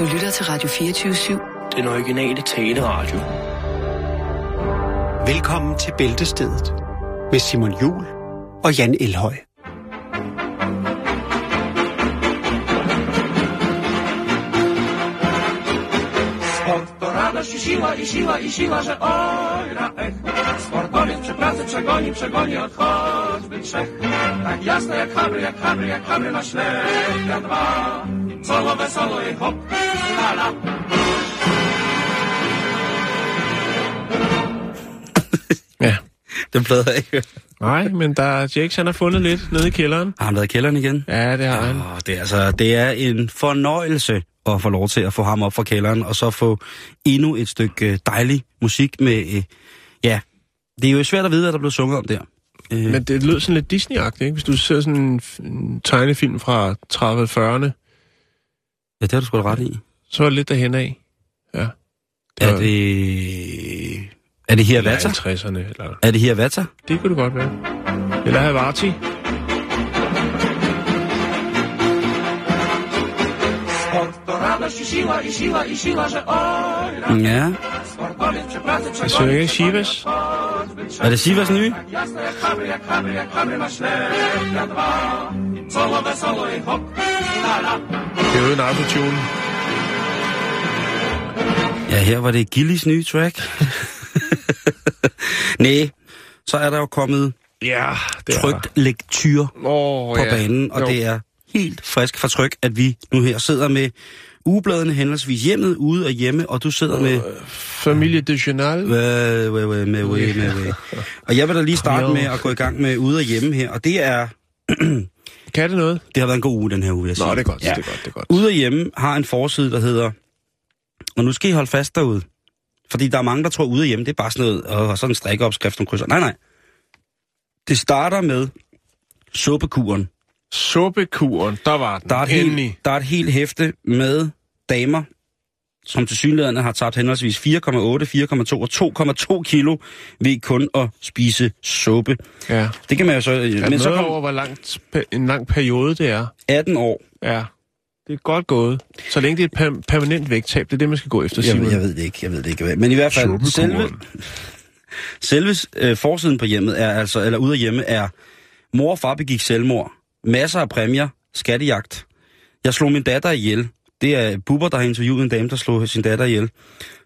Du lytter til Radio 24-7. Den originale taleradio. Velkommen til Bæltestedet med Simon Jul og Jan Elhøj. Radość i siła, i siła, i siła, że oj ech. Sportowiec przy pracy przegoni, przegoni od choćby trzech. Tak jasne jak habry, jak habry, jak habry na ślepia dwa. Solo wesoło i hop, la la. Ja. Den plade jeg ikke. Nej, men der Jakes, han har fundet lidt nede i kælderen. Har han været i kælderen igen? Ja, det har han. Åh, det, er, altså, det er en fornøjelse at få lov til at få ham op fra kælderen, og så få endnu et stykke øh, dejlig musik med... Øh, ja, det er jo svært at vide, hvad der blev sunget om der. Øh, Men det lød sådan lidt Disney-agtigt, ikke? Hvis du ser sådan en, tegnefilm fra 30'erne, ja, det har du sgu da ret i. så er det lidt derhen af. Ja. Er var- det... Er det her Vata? 50'erne, eller... Er det her Vata? Det kunne det godt være. Eller Havarti. To radość i siła, i siła, i siła, że oj na Ja. Jeg synger ikke Shivas. Er det Sivas nye? Det er jo en autotune. Ja, her var det Gillis nye track. Nej, så er der jo kommet Ja, det er trygt lektyr Åh, på ja. banen, og Jo. det er helt frisk fra tryk, at vi nu her sidder med ugebladene henholdsvis hjemmet, ude og hjemme, og du sidder med... Familie de Journal. Øh, øh, øh, med, med, med, med. Og jeg vil da lige starte med at gå i gang med ude og hjemme her, og det er... Kan det noget? Det har været en god uge, den her uge, jeg. Nå, det er godt, det er godt, det er godt. Ude og hjemme har en forside, der hedder... Og nu skal I holde fast derude. Fordi der er mange, der tror, ude og hjemme, det er bare sådan noget, og sådan en strikkeopskrift, nogle krydser. Nej, nej. Det starter med suppekuren. Suppekuren, der var den. Der er, et Endelig. helt, der er et helt hæfte med damer, som til synligheden har tabt henholdsvis 4,8, 4,2 og 2,2 kilo ved kun at spise suppe. Ja. Det kan man jo så... Er Men så kom over, hvor langt, en lang periode det er? 18 år. Ja. Det er godt gået. Så længe det er et per- permanent vægttab, det er det, man skal gå efter, Jeg, Simon. jeg ved det ikke, jeg ved det ikke. Men i hvert fald, selve, selve øh, forsiden på hjemmet er altså, eller ude af hjemme er, mor og far begik selvmord, masser af præmier, skattejagt. Jeg slog min datter ihjel. Det er Bubber, der har interviewet en dame, der slog sin datter ihjel.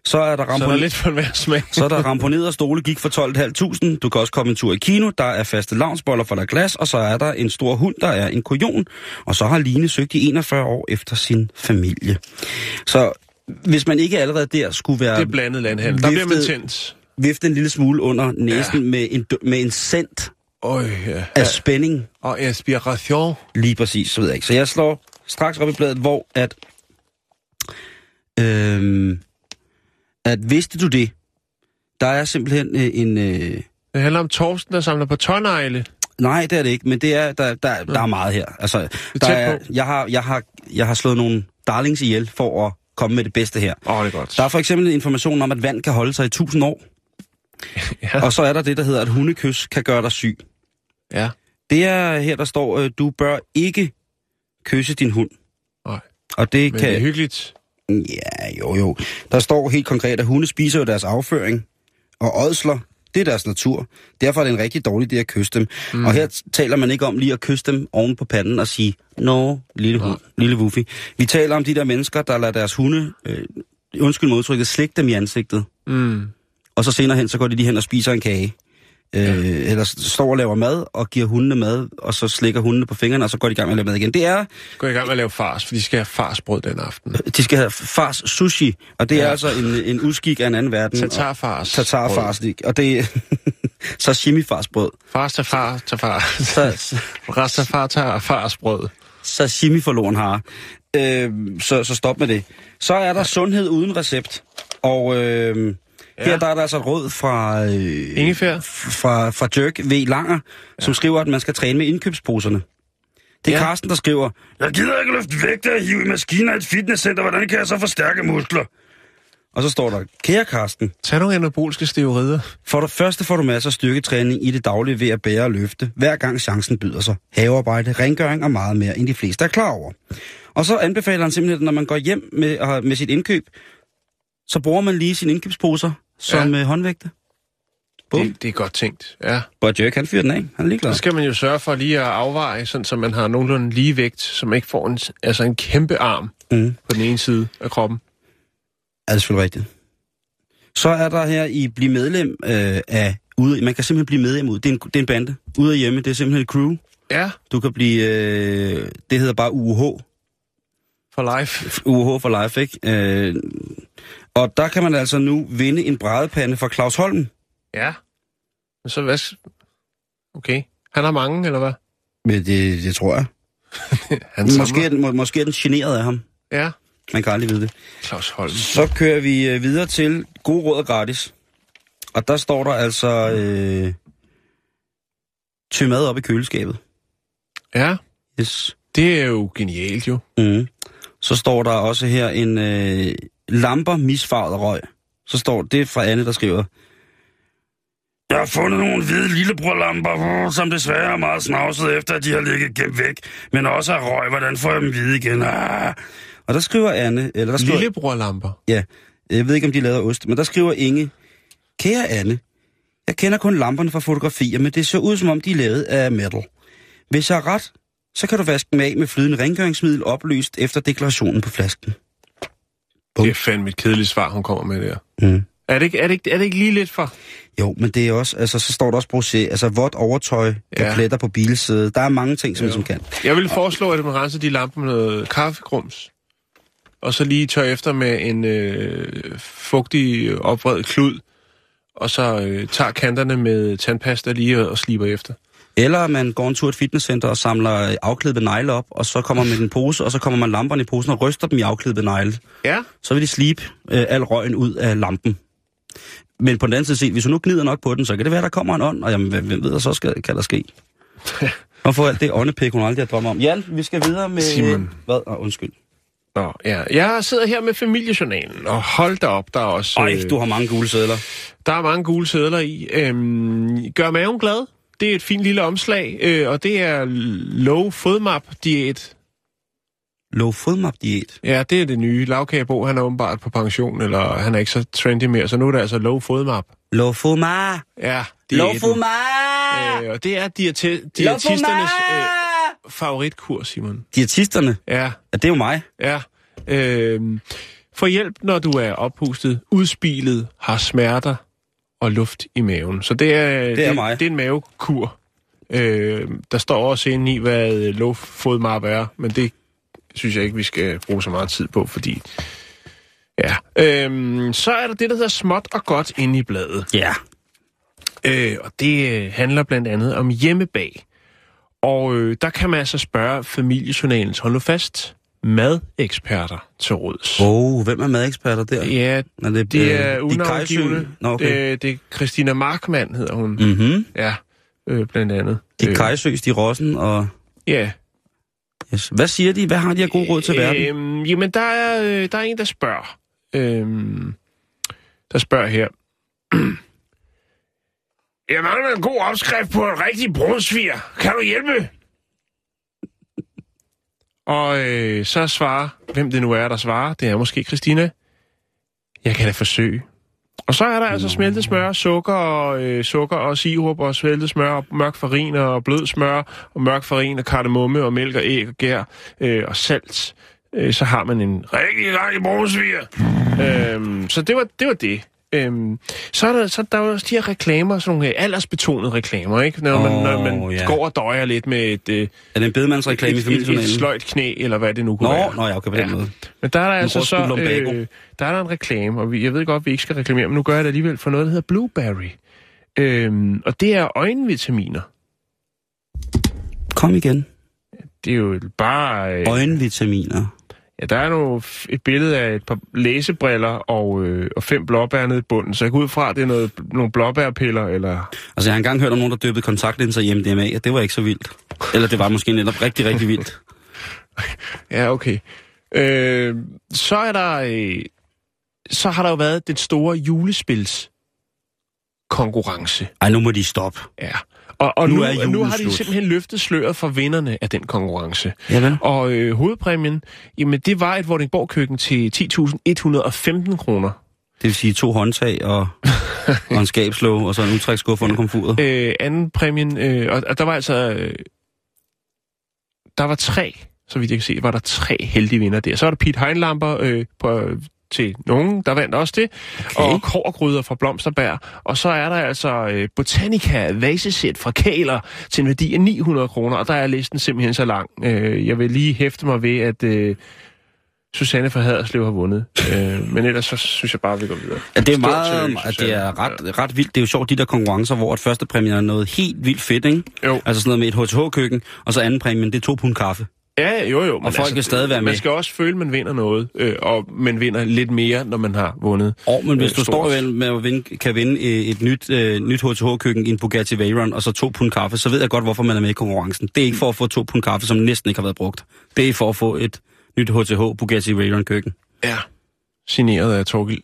Så er der Så er der ramponeret, lidt for smag. så er der ramponeret stole, gik for 12.500. Du kan også komme en tur i kino. Der er faste lavnsboller for der glas, og så er der en stor hund, der er en kujon. Og så har Line søgt i 41 år efter sin familie. Så hvis man ikke allerede der skulle være Det er blandet landhandel. Der bliver man Viftet- tændt. vifte en lille smule under næsen ja. med, en, med en cent Øj, ja. af spænding. Og inspiration. Lige præcis, så ved jeg ikke. Så jeg slår straks op i bladet, hvor at... Øhm, at vidste du det? Der er simpelthen øh, en... Øh, Det handler om Torsten, der samler på tårnegle. nej, det er det ikke, men det er, der, der, der er meget her. Altså, der er, jeg, har, jeg, har, jeg har slået nogle darlings ihjel for at komme med det bedste her. Åh, oh, det er godt. Der er for eksempel information om, at vand kan holde sig i 1000 år. Ja. Og så er der det, der hedder, at hundekys kan gøre dig syg. Ja. Det er her, der står, øh, du bør ikke kysse din hund. Nej. Og det Men kan... det er hyggeligt. Ja, jo, jo. Der står helt konkret, at hunde spiser jo deres afføring, og ådsler, det er deres natur. Derfor er det en rigtig dårlig idé at kysse dem. Mm. Og her taler man ikke om lige at kysse dem oven på panden og sige, Nå, lille hund, lille wuffy. Vi taler om de der mennesker, der lader deres hunde, øh, undskyld modtrykket, slikke dem i ansigtet. Mm. Og så senere hen, så går de lige hen og spiser en kage. Øh, eller s- står og laver mad, og giver hundene mad, og så slikker hundene på fingrene, og så går de i gang med at lave mad igen. Det er, Gå i gang med at lave fars, for de skal have farsbrød den aften. de skal have fars sushi, og det er Ja. altså en, en udskik af en anden verden. Tatarfars. Tatarfars, og det er sashimi-farsbrød. Fars til far, til far. Så, Rastafar tager farsbrød. sashimi forloren har. Øh, så, så stop med det. Så er der sundhed uden recept. Og øh, ja. her der er der altså råd fra, øh, Ingefær. fra, fra Dirk V. Langer, ja. som skriver, at man skal træne med indkøbsposerne. Det er Ja. Carsten, der skriver, Jeg gider ikke løfte vægte og hive i maskiner i et fitnesscenter. Hvordan kan jeg så forstærke muskler? Og så står der, kære Carsten, Tag nogle anabolske steroider. For det første får du masser af styrketræning i det daglige ved at bære og løfte, hver gang chancen byder sig. Havearbejde, rengøring og meget mere, end de fleste er klar over. Og så anbefaler han simpelthen, at når man går hjem med, med sit indkøb, så bruger man lige sine indkøbsposer som ja. håndvægte. Bum. Det, det er godt tænkt, ja. But Jerk, han fyrer den af. Han er ligeglad. Så skal man jo sørge for lige at afveje, sådan, så man har nogenlunde lige vægt, så man ikke får en, altså en kæmpe arm Mm. på den ene side af kroppen. Ja, det er selvfølgelig rigtigt. Så er der her i Bliv medlem øh, af... Ude, man kan simpelthen blive medlem ud. Det er en, det er en bande. Ude af hjemme, det er simpelthen et crew. Ja, Du kan blive... Øh, det hedder bare UH. for life. UH for life, ikke? Øh, og der kan man altså nu vinde en brædepande fra Claus Holm. Ja. Men så hvad... Okay. Han har mange, eller hvad? Men det, det tror jeg. Han Måske er, den, må, måske er den generet af ham. Ja. Man kan aldrig vide det. Claus Holm. Så kører vi øh, videre til God Råd og Gratis. Og der står der altså... Øh, tø mad op i køleskabet. Ja, Yes. det er jo genialt jo. Mm. Så står der også her en øh, lamper misfarvet røg. Så står det fra Anne, der skriver... Jeg har fundet nogle hvide lillebrorlamper, uh, som desværre er meget snavset efter, at de har ligget gemt væk. Men også er røg. Hvordan får jeg dem hvide igen? Ah. Og der skriver Anne... Eller der skriver, Lillebrorlamper. Ja, jeg ved ikke, om de laver ost, men der skriver Inge... Kære Anne, jeg kender kun lamperne fra fotografier, men det ser ud som om, de er lavet af metal. Hvis jeg har ret, så kan du vaske dem af med flydende rengøringsmiddel opløst efter deklarationen på flasken. Det er fandme et kedeligt svar, hun kommer med der. Mm. Er det, ikke, er, det ikke, er det ikke lige lidt for? Jo, men det er også, altså så står der også brosé, altså vådt overtøj, der Ja. pletter på bilsædet. Der er mange ting, som, Jo. som kan. Jeg vil foreslå, at man renser de lamper med noget kaffegrums. Og så lige tør efter med en øh, fugtig opvredet klud. Og så øh, tager kanterne med tandpasta lige og, og sliber efter. Eller man går en tur i et fitnesscenter og samler afklædte negle op, og så kommer man med en pose, og så kommer man lamperne i posen og ryster dem i afklædte negle. Ja. så vil de slibe øh, al røgen ud af lampen. Men på den anden side set, hvis du nu gnider nok på den, så kan det være, der kommer en ånd, og jamen, hvem, ved, så skal, kan der ske? Og for alt det åndepik, hun aldrig har drømt om. Jan, vi skal videre med... Simon. Hvad? Oh, undskyld. Nå, ja. Jeg sidder her med familiejournalen, og hold da op, der er også... Ej, øh, du har mange gule sædler. Der er mange gule sædler i. Øhm, gør maven glad. Det er et fint lille omslag, øh, og det er low fodmap diæt. Low fodmap diæt. Ja, det er det nye. Lavkagebo, han er åbenbart på pension, eller han er ikke så trendy mere, så nu er det altså low fodmap. Low fodmap. Ja, Low diæten. fodmap. Øh, og det er Low diætisternes øh, favoritkur, Simon. Diætisterne. Ja, Ja, det er jo mig. ja. Øh, få hjælp, når du er oppustet, udspilet, har smerter og luft i maven. Så det er, Det er mig. Det er en mavekur. Øh, der står også inde i, hvad low fodmap er, men det synes jeg ikke, vi skal bruge så meget tid på, fordi... Ja. Øhm, så er der det, der hedder småt og godt inde i bladet. Ja. Øh, og det øh, handler blandt andet om hjemmebag. Og øh, der kan man altså spørge familiejournalens, hold nu fast, madeksperter til råds. Oh, hvem er madeksperter der? Ja, Er det, det øh, er unavngivende. Nå, okay. det, det er Christina Markmann, hedder hun. Mhm. Ja, øh, blandt andet. Dick Øh, Kajsø, Stig Rossen og... Ja. Yes. Hvad siger de? Hvad har de af god råd til verden? Øhm, jamen, der er, øh, der er en, der spørger. Øhm, der spørger her. Jeg mangler en god opskrift på en rigtig brunsviger. Kan du hjælpe? Og øh, så svarer, hvem det nu er, der svarer, det er måske Christina. Jeg kan da forsøge. Og så er der altså smeltet smør, sukker og, øh, sukker og sirup og smeltet smør og mørk farin og blød smør og mørk farin og kardemomme og mælk og æg og gær øh, og salt. Øh, så har man en rigtig, rigtig brunsviger. øhm, så det var det. Var det. Øhm, så er der, så der er også de her reklamer, sådan nogle øh, aldersbetonede reklamer, ikke? Når man, Åh, når man ja. går og døjer lidt med et, øh, Er det en bedemandsreklame i et, et, sløjt knæ, eller hvad det nu kunne Nå, være. nå, ja, okay, på den Ja. måde. Men der er der altså får så, øh, der er der en reklame, og vi, jeg ved godt, at vi ikke skal reklamere, men nu gør jeg det alligevel for noget, der hedder Blueberry. Øhm, og det er øjenvitaminer. Kom igen. Det er jo bare... Øh, Øjenvitaminer. Ja, der er nu et billede af et par læsebriller og, øh, og fem blåbær nede i bunden, så jeg går ud fra, at det er noget, nogle blåbærpiller, eller... Altså, jeg har engang hørt om nogen, der døbede kontaktlinser i MDMA, og det var ikke så vildt. Eller det var måske netop rigtig, rigtig vildt. Ja, okay. Øh, så er der... Øh, så har der jo været det store julespils konkurrence. Ej, nu må de stoppe. Ja. Og, og Nu nu, er nu, har de slut. simpelthen løftet sløret for vinderne af den konkurrence. Ja, vel? Og øh, hovedpræmien, jamen det var et Vordingborg-køkken til 10.115 kroner. Det vil sige to håndtag og, og en skabslåg, og så en udtræksskuffe under komfuret. Øh, anden præmien, øh, og, og der var altså... Øh, der var tre, så vidt jeg kan se, var der tre heldige vinder der. Så var der Pete Heinlamper øh, på, til nogen, der vandt også det, okay. og kårgryder fra Blomsterberg. Og så er der altså øh, Botanica vasesæt fra Kæler til en værdi af 900 kroner, og der er listen simpelthen så lang. Øh, jeg vil lige hæfte mig ved, at øh, Susanne fra Haderslev har vundet. øh, men ellers så synes jeg bare, vi går videre. Ja, det er meget, tillykke, at det er ret, ret vildt. Det er jo sjovt, de der konkurrencer, hvor at første præmien er noget helt vildt fedt, ikke? Jo. Altså sådan noget med et HTH-køkken, og så anden præmien, det er to pund kaffe. Ja, jo jo. Men altså, folk vil stadig være med. Man skal også føle, at man vinder noget, øh, og man vinder lidt mere, når man har vundet. Og men hvis øh, du står med at vinde, kan vinde øh, et nyt, øh, nyt HTH-køkken i en Bugatti Veyron, og så to pund kaffe, så ved jeg godt, hvorfor man er med i konkurrencen. Det er ikke for at få to pund kaffe, som næsten ikke har været brugt. Det er for at få et nyt HTH Bugatti Veyron-køkken. Ja, signeret af Torgild.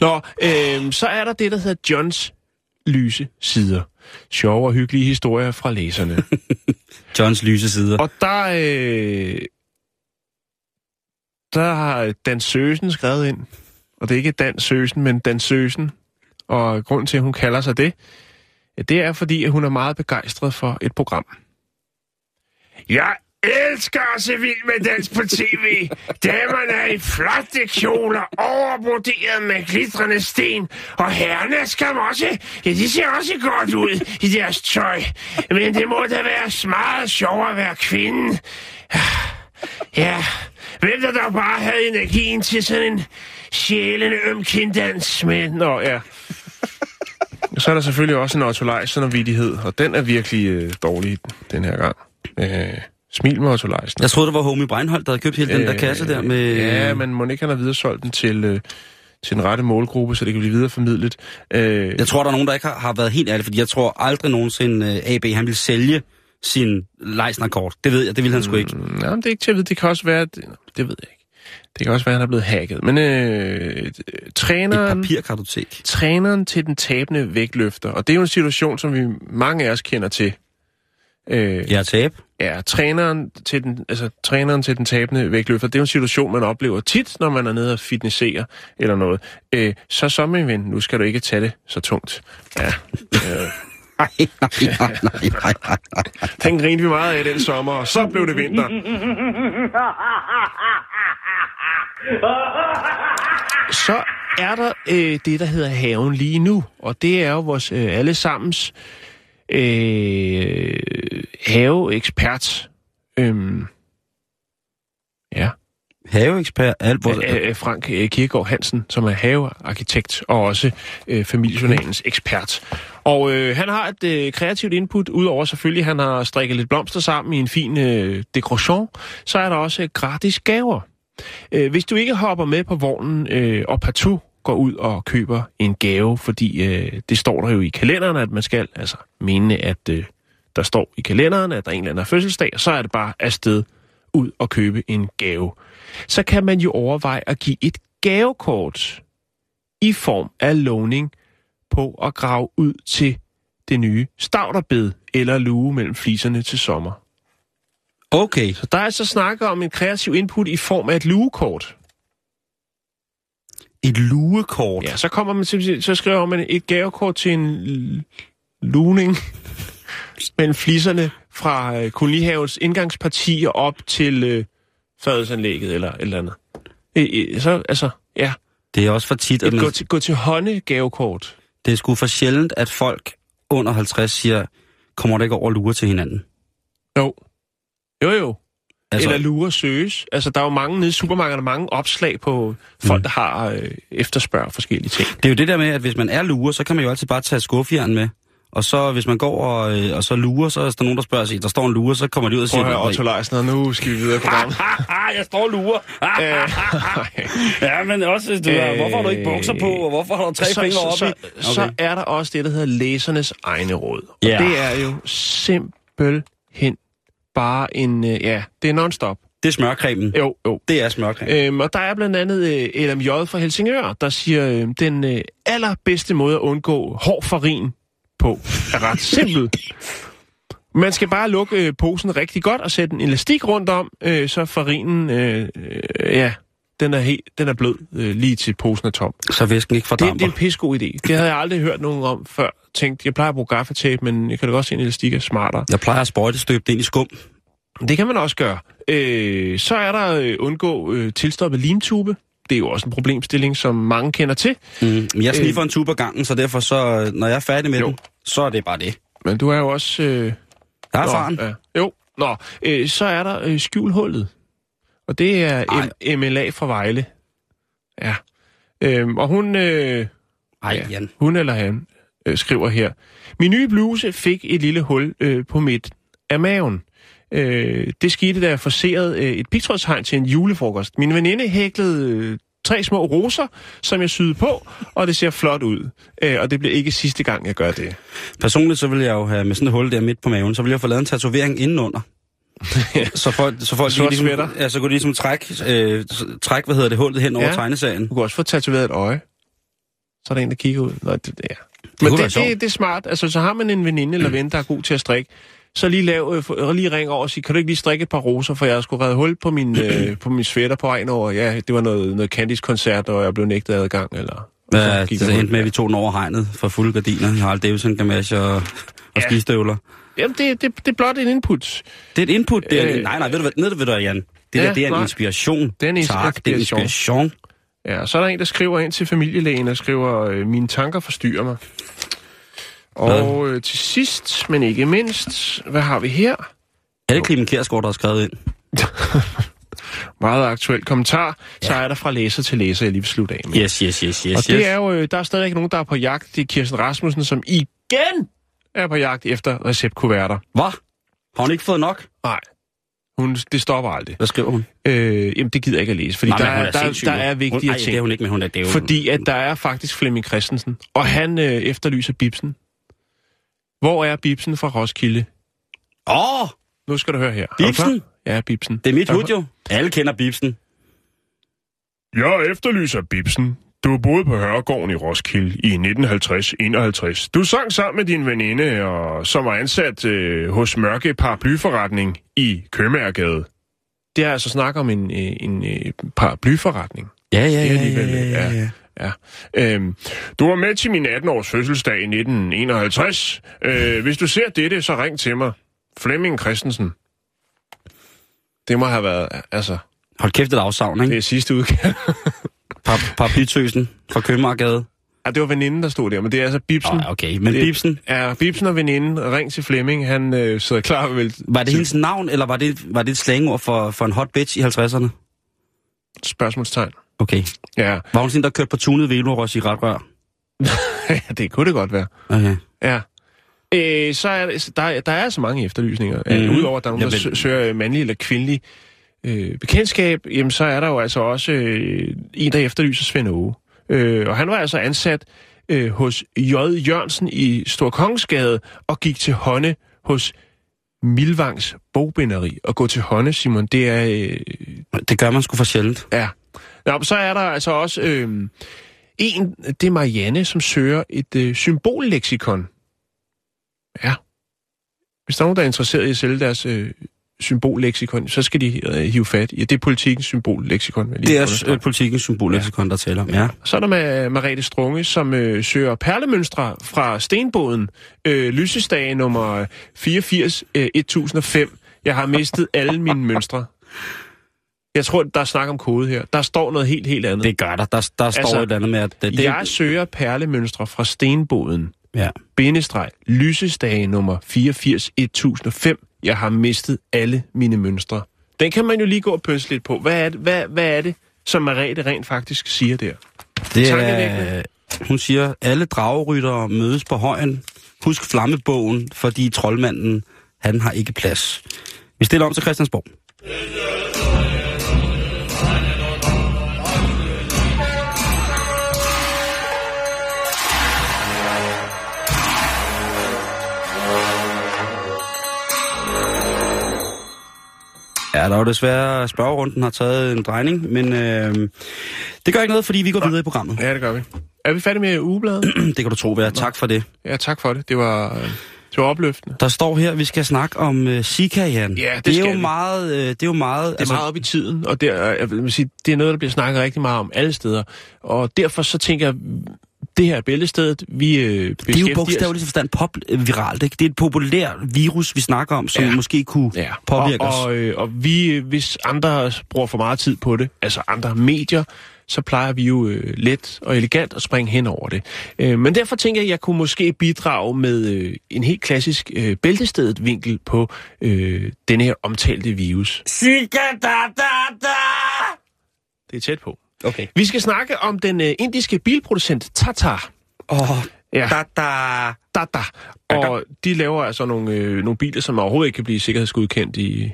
Nå, øh, så er der det, der hedder Johns lyse sider. Sjove og hyggelige historier fra læserne. Johns lyse sider. og der, øh, der har Dan Søsen skrevet ind. Og det er ikke Dan Søsen, men Dan Søsen. Og grunden til, at hun kalder sig det, det er fordi, at hun er meget begejstret for et program. Jeg elsker at se vild med dans på tv. Damerne er i flotte kjoler, overbroderet med glitrende sten. Og herrerne skal skam også. Ja, de ser også godt ud i deres tøj. Men det må da være meget sjovere at være kvinde. Ja, hvem der dog bare havde energien til sådan en sjælende ømkinddans med... Nå, ja. Og så er der selvfølgelig også en Otto Leisen og vidighed, og den er virkelig øh, dårlig den her gang. Øh, smil med Otto Leisen. Jeg troede, det var Homie Breinholt, der havde købt hele den der kasse der med... Ja, men må ikke han har videresolgt den til, øh, til den rette målgruppe, så det kan blive videreformidlet. Øh, Jeg tror, der er nogen, der ikke har, har været helt ærlige, fordi jeg tror aldrig nogensinde uh, AB, han vil sælge sin Leisner-kort. Det ved jeg, det vil han sgu ikke. Nej, men det er ikke til at vide. Det kan også være, at, det ved jeg ikke. Det kan også være, at han er blevet hacket. Men øh, Et træneren, papirkartotek. træneren til den tabende vægtløfter, og det er jo en situation, som vi mange af os kender til. Øh, Ja, tab. Ja, træneren til, den, altså, træneren til den tabende vægtløfter, det er en situation, man oplever tit, når man er nede og fitnessere eller noget. Øh, så så, min ven, nu skal du ikke tage det så tungt. Ja, øh, Nej, nej, nej, nej, nej, nej. den vi meget af den sommer, og så blev det vinter. Så er der øh, det, der hedder haven lige nu, og det er jo vores øh, allesammens øh, haveekspert. Øhm, ja. Haveekspert, øh, Frank øh, Kirkegaard Hansen, som er havearkitekt og også øh, familiejournalens ekspert. Og øh, han har et øh, kreativt input, udover selvfølgelig, at han har strikket lidt blomster sammen i en fin øh, dekoration, så er der også øh, gratis gaver. Øh, hvis du ikke hopper med på vognen øh, og partout går ud og køber en gave, fordi øh, det står der jo i kalenderen, at man skal, altså mene, at øh, der står i kalenderen, at der er en eller anden fødselsdag, og så er det bare afsted ud og købe en gave. Så kan man jo overveje at give et gavekort i form af lovning på at grave ud til det nye stavterbed eller luge mellem fliserne til sommer. Okay, Så der er altså snakke om en kreativ input i form af et lugekort. Et lugekort. Ja, så kommer man så skriver man et gavekort til en l- lugning mellem fliserne fra øh, kolonihavens indgangsparti og op til øh, fadelsanlægget eller et eller andet. Øh, øh, så, altså, ja. Det er også for tit, at Et gå til, gå til hånde gavekort. det er sgu for sjældent, at folk under 50 siger, kommer der ikke over lure til hinanden. Jo. Jo, jo. Altså, Eller lure søges. Altså, der er jo mange nede i supermarkederne, mange opslag på folk, mm. der har øh, efterspørg forskellige ting. det er jo det der med, at hvis man er lure, så kan man jo altid bare tage skuffjern med. Og så hvis man går og, øh, og så lurer, så er der nogen, der spørger sig, der står en lure, så kommer de ud og Prøv siger... at høre, Otto Leisner, nu skal vi videre i programmet. jeg står og lurer. ja, men også, du, Øh, hvorfor har du ikke bukser på, og hvorfor har du tre så, fingre så, oppe så, så er der også det, der hedder læsernes egne råd. Og Ja. det er jo simpelthen bare en... øh, Ja, det er non-stop. Det er smørcremen. Jo, jo. Det er smørcreme. Øhm, og der er blandt andet øh, LMJ fra Helsingør, der siger, øh, den øh, allerbedste måde at undgå hård farin på er ret simpel. Man skal bare lukke øh, posen rigtig godt og sætte en elastik rundt om, øh, så farinen, øh, øh, ja, den er, helt, den er blød øh, lige til posen er tom. Så væsken ikke Det, fordamper. det er en pissegod idé. Det havde jeg aldrig hørt nogen om før. Tænkte, jeg plejer at bruge gaffatape, men jeg kan da godt se, at en elastik er smartere. Jeg plejer at sprøjte støbe det ind i skum. Det kan man også gøre. Øh, så er der øh, undgå øh, tilstoppet limtube. Det er jo også en problemstilling, som mange kender til. Mm. Jeg sniffer en tube ad gangen, så derfor så, når jeg er færdig med Jo. den, så er det bare det. Men du er jo også... Øh, Der er nå, faren. Ja. Jo, nå. Øh, så er der øh, skjulhullet. Og det er. M- MLA fra Vejle. Ja. Øhm, og hun... Øh, Ej, ja, Jan. hun eller han øh, skriver her. Min nye bluse fik et lille hul øh, på midt af maven. Øh, det skete, da jeg forserede øh, et pigtrådshegn til en julefrokost. Min veninde hæklede øh, tre små roser, som jeg syede på, og det ser flot ud. Øh, og det bliver ikke sidste gang, jeg gør det. Personligt så vil jeg jo have med sådan et hul der midt på maven, så vil jeg få lavet en tatovering indenunder. så folk, så folk Sort ligesom, ja, så kunne de ligesom trække, øh, træk, hvad hedder det, hullet hen over Ja. tegneserien. Du kan også få tatoveret et øje. Så er der en, der kigger ud. Nå, det, det, ja. Men det, sjovt. det, det er smart. Altså, så har man en veninde eller ven, der er god til at strikke. Så lige, lav, øh, lige ring over og sige, kan du ikke lige strikke et par roser, for jeg skulle redde hul på min, øh, på min sweater på vejen over. Ja, det var noget, noget Candice-koncert, og jeg blev nægtet adgang, eller... Ja, det endte med, at vi tog den over hegnet for fulde gardiner, Harald Davidson gamasje og, og Ja. skistøvler. Jamen, det, det, det er blot en input. Det er et input. Det er, Øh. nej, nej, ved du hvad, ved du hvad, Jan? Det Ja, der, det er en nej. inspiration. Det er en ins- tak, det er en inspiration. Ja, og så er der en, der skriver ind til familielægen og skriver, øh, mine tanker forstyrrer mig. Og øh, til sidst, men ikke mindst, hvad har vi her? Er det Clemen Kjærsgaard, der har skrevet ind? Meget aktuel kommentar. Ja. Så er der fra læser til læser, jeg lige vil slutte af med. Yes, yes, yes, yes, Og yes. det er jo, øh, der er stadig nogen, der er på jagt. Det er Kirsten Rasmussen, som igen er på jagt efter receptkuverter. Hvad? Har hun ikke fået nok? Nej, hun, det stopper aldrig. Hvad skriver hun? Øh, jamen, det gider jeg ikke at læse, fordi Nej, der, hun er, der, der er hun, vigtige ej, ting. det er hun ikke, men hun er det er jo... Fordi at der er faktisk Flemming Christensen, og han øh, efterlyser Bibsen. Hvor er Bibsen fra Roskilde? Åh, oh, Nu skal du høre her. Er Bibsen? Ja, Bibsen. det er mit Er hud jo. Alle kender Bibsen. Jeg efterlyser Bibsen. Du boede på Hørregården i Roskilde i 1950-51. Du sang sammen med din veninde, og som var ansat øh, hos Mørke Paraplyforretning i Købmagergade. Det er altså snak om en, øh, en øh, paraplyforretning. Ja, ja, Det er ja, ja, ja, ja. Ja. Øhm, du var med til min 18-års fødselsdag i 1951. Øh, hvis du ser dette, så ring til mig. Flemming Christensen. Det må have været, altså, Hold kæft, et afsavn, det ikke? er sidste udgave. Par, paraplytøsen fra Købmagergade. Ja, det var veninden, der stod der, men det er altså Bibsen. Oh, okay, men Det- Bibsen, Er Bibsen og veninden, ring til Flemming, han øh, sidder klar vel var det hendes navn, eller var det, var det et slangord for, for en hot bitch i 50'erne? spørgsmålstegn. Okay. Ja, Var hun sådan, der kørte på tunet Velorods i ret rør? det kunne det godt være. Okay. Ja. Øh, så er der, der, er altså mange efterlysninger. Mm. Mhm. Øh, Udover at der er nogen, der søger mandlig eller kvindelig øh, bekendtskab, jamen så er der jo altså også øh, en, der efterlyser Svend Åge. Øh, og han var altså ansat øh, hos J. Jørgensen i Storkongensgade og gik til hånde hos Milvangs bogbinderi. Og gå til hånde, Simon, det er... Øh, Det gør man sgu for sjældent. Ja. Nå, så er der altså også øh, en, det er Marianne, som søger et øh, symbolleksikon. Ja. Hvis der er nogen, der er interesseret i at sælge deres øh, symbolleksikon, så skal de øh, hive fat i. Det er politikens symbolleksikon. Det er øh, politikens symbolleksikon, der taler om. Ja. Så er der med Marete Strunge, som øh, søger perlemønstre fra Stenbåden. Øh, lysestage nummer 84 øh, 1005. Jeg har mistet alle mine mønstre. Jeg tror, der er snak om kode her. Der står noget helt, helt andet. Det gør der. Der, der står Altså, et andet med, at det, det Jeg søger perlemønstre fra Stenbåden. ja. Bindestreg. Lysestage nummer 84 1005. Jeg har mistet alle mine mønstre. Den kan man jo lige gå og pønse lidt på. Hvad er det, hvad, hvad er det som Marete rent faktisk siger der? Det er, hun siger, alle drageryttere mødes på højen. Husk flammebogen, fordi troldmanden, han har ikke plads. Vi stiller om til Christiansborg. Ja, der er desværre spørgerunden har taget en drejning, men øh, det gør ikke noget, fordi vi går videre i programmet. Ja, det gør vi. Er vi færdige med ugebladet? Det kan du tro, være. Tak for det. ja, tak for det. Det var, øh, det var opløftende. Der står her, at vi skal snakke om uh, Zika, Jan. Ja, det det er jo vi. meget, øh, det er jo meget, Det er meget op i tiden, og det er, jeg vil sige, det er noget, der bliver snakket rigtig meget om alle steder. Og derfor så tænker jeg, det her er bæltestedet, vi øh, det er jo bogstaveligt forstand pop-viralt, ikke? Det er et populært virus, vi snakker om, som Ja. måske kunne Ja, påvirke og, os. og, øh, og vi, øh, hvis andre bruger for meget tid på det, altså andre medier, så plejer vi jo øh, let og elegant at springe hen over det. Øh, men derfor tænker jeg, at jeg kunne måske bidrage med øh, en helt klassisk øh, bæltestedet vinkel på øh, denne her omtalte virus. Zika, da, da, da! Det er tæt på. Okay. Vi skal snakke om den øh, indiske bilproducent Tata. Åh, oh, Ja. da. Tata. Og de laver altså nogle, øh, nogle biler, som overhovedet ikke kan blive sikkerhedsgodkendt i,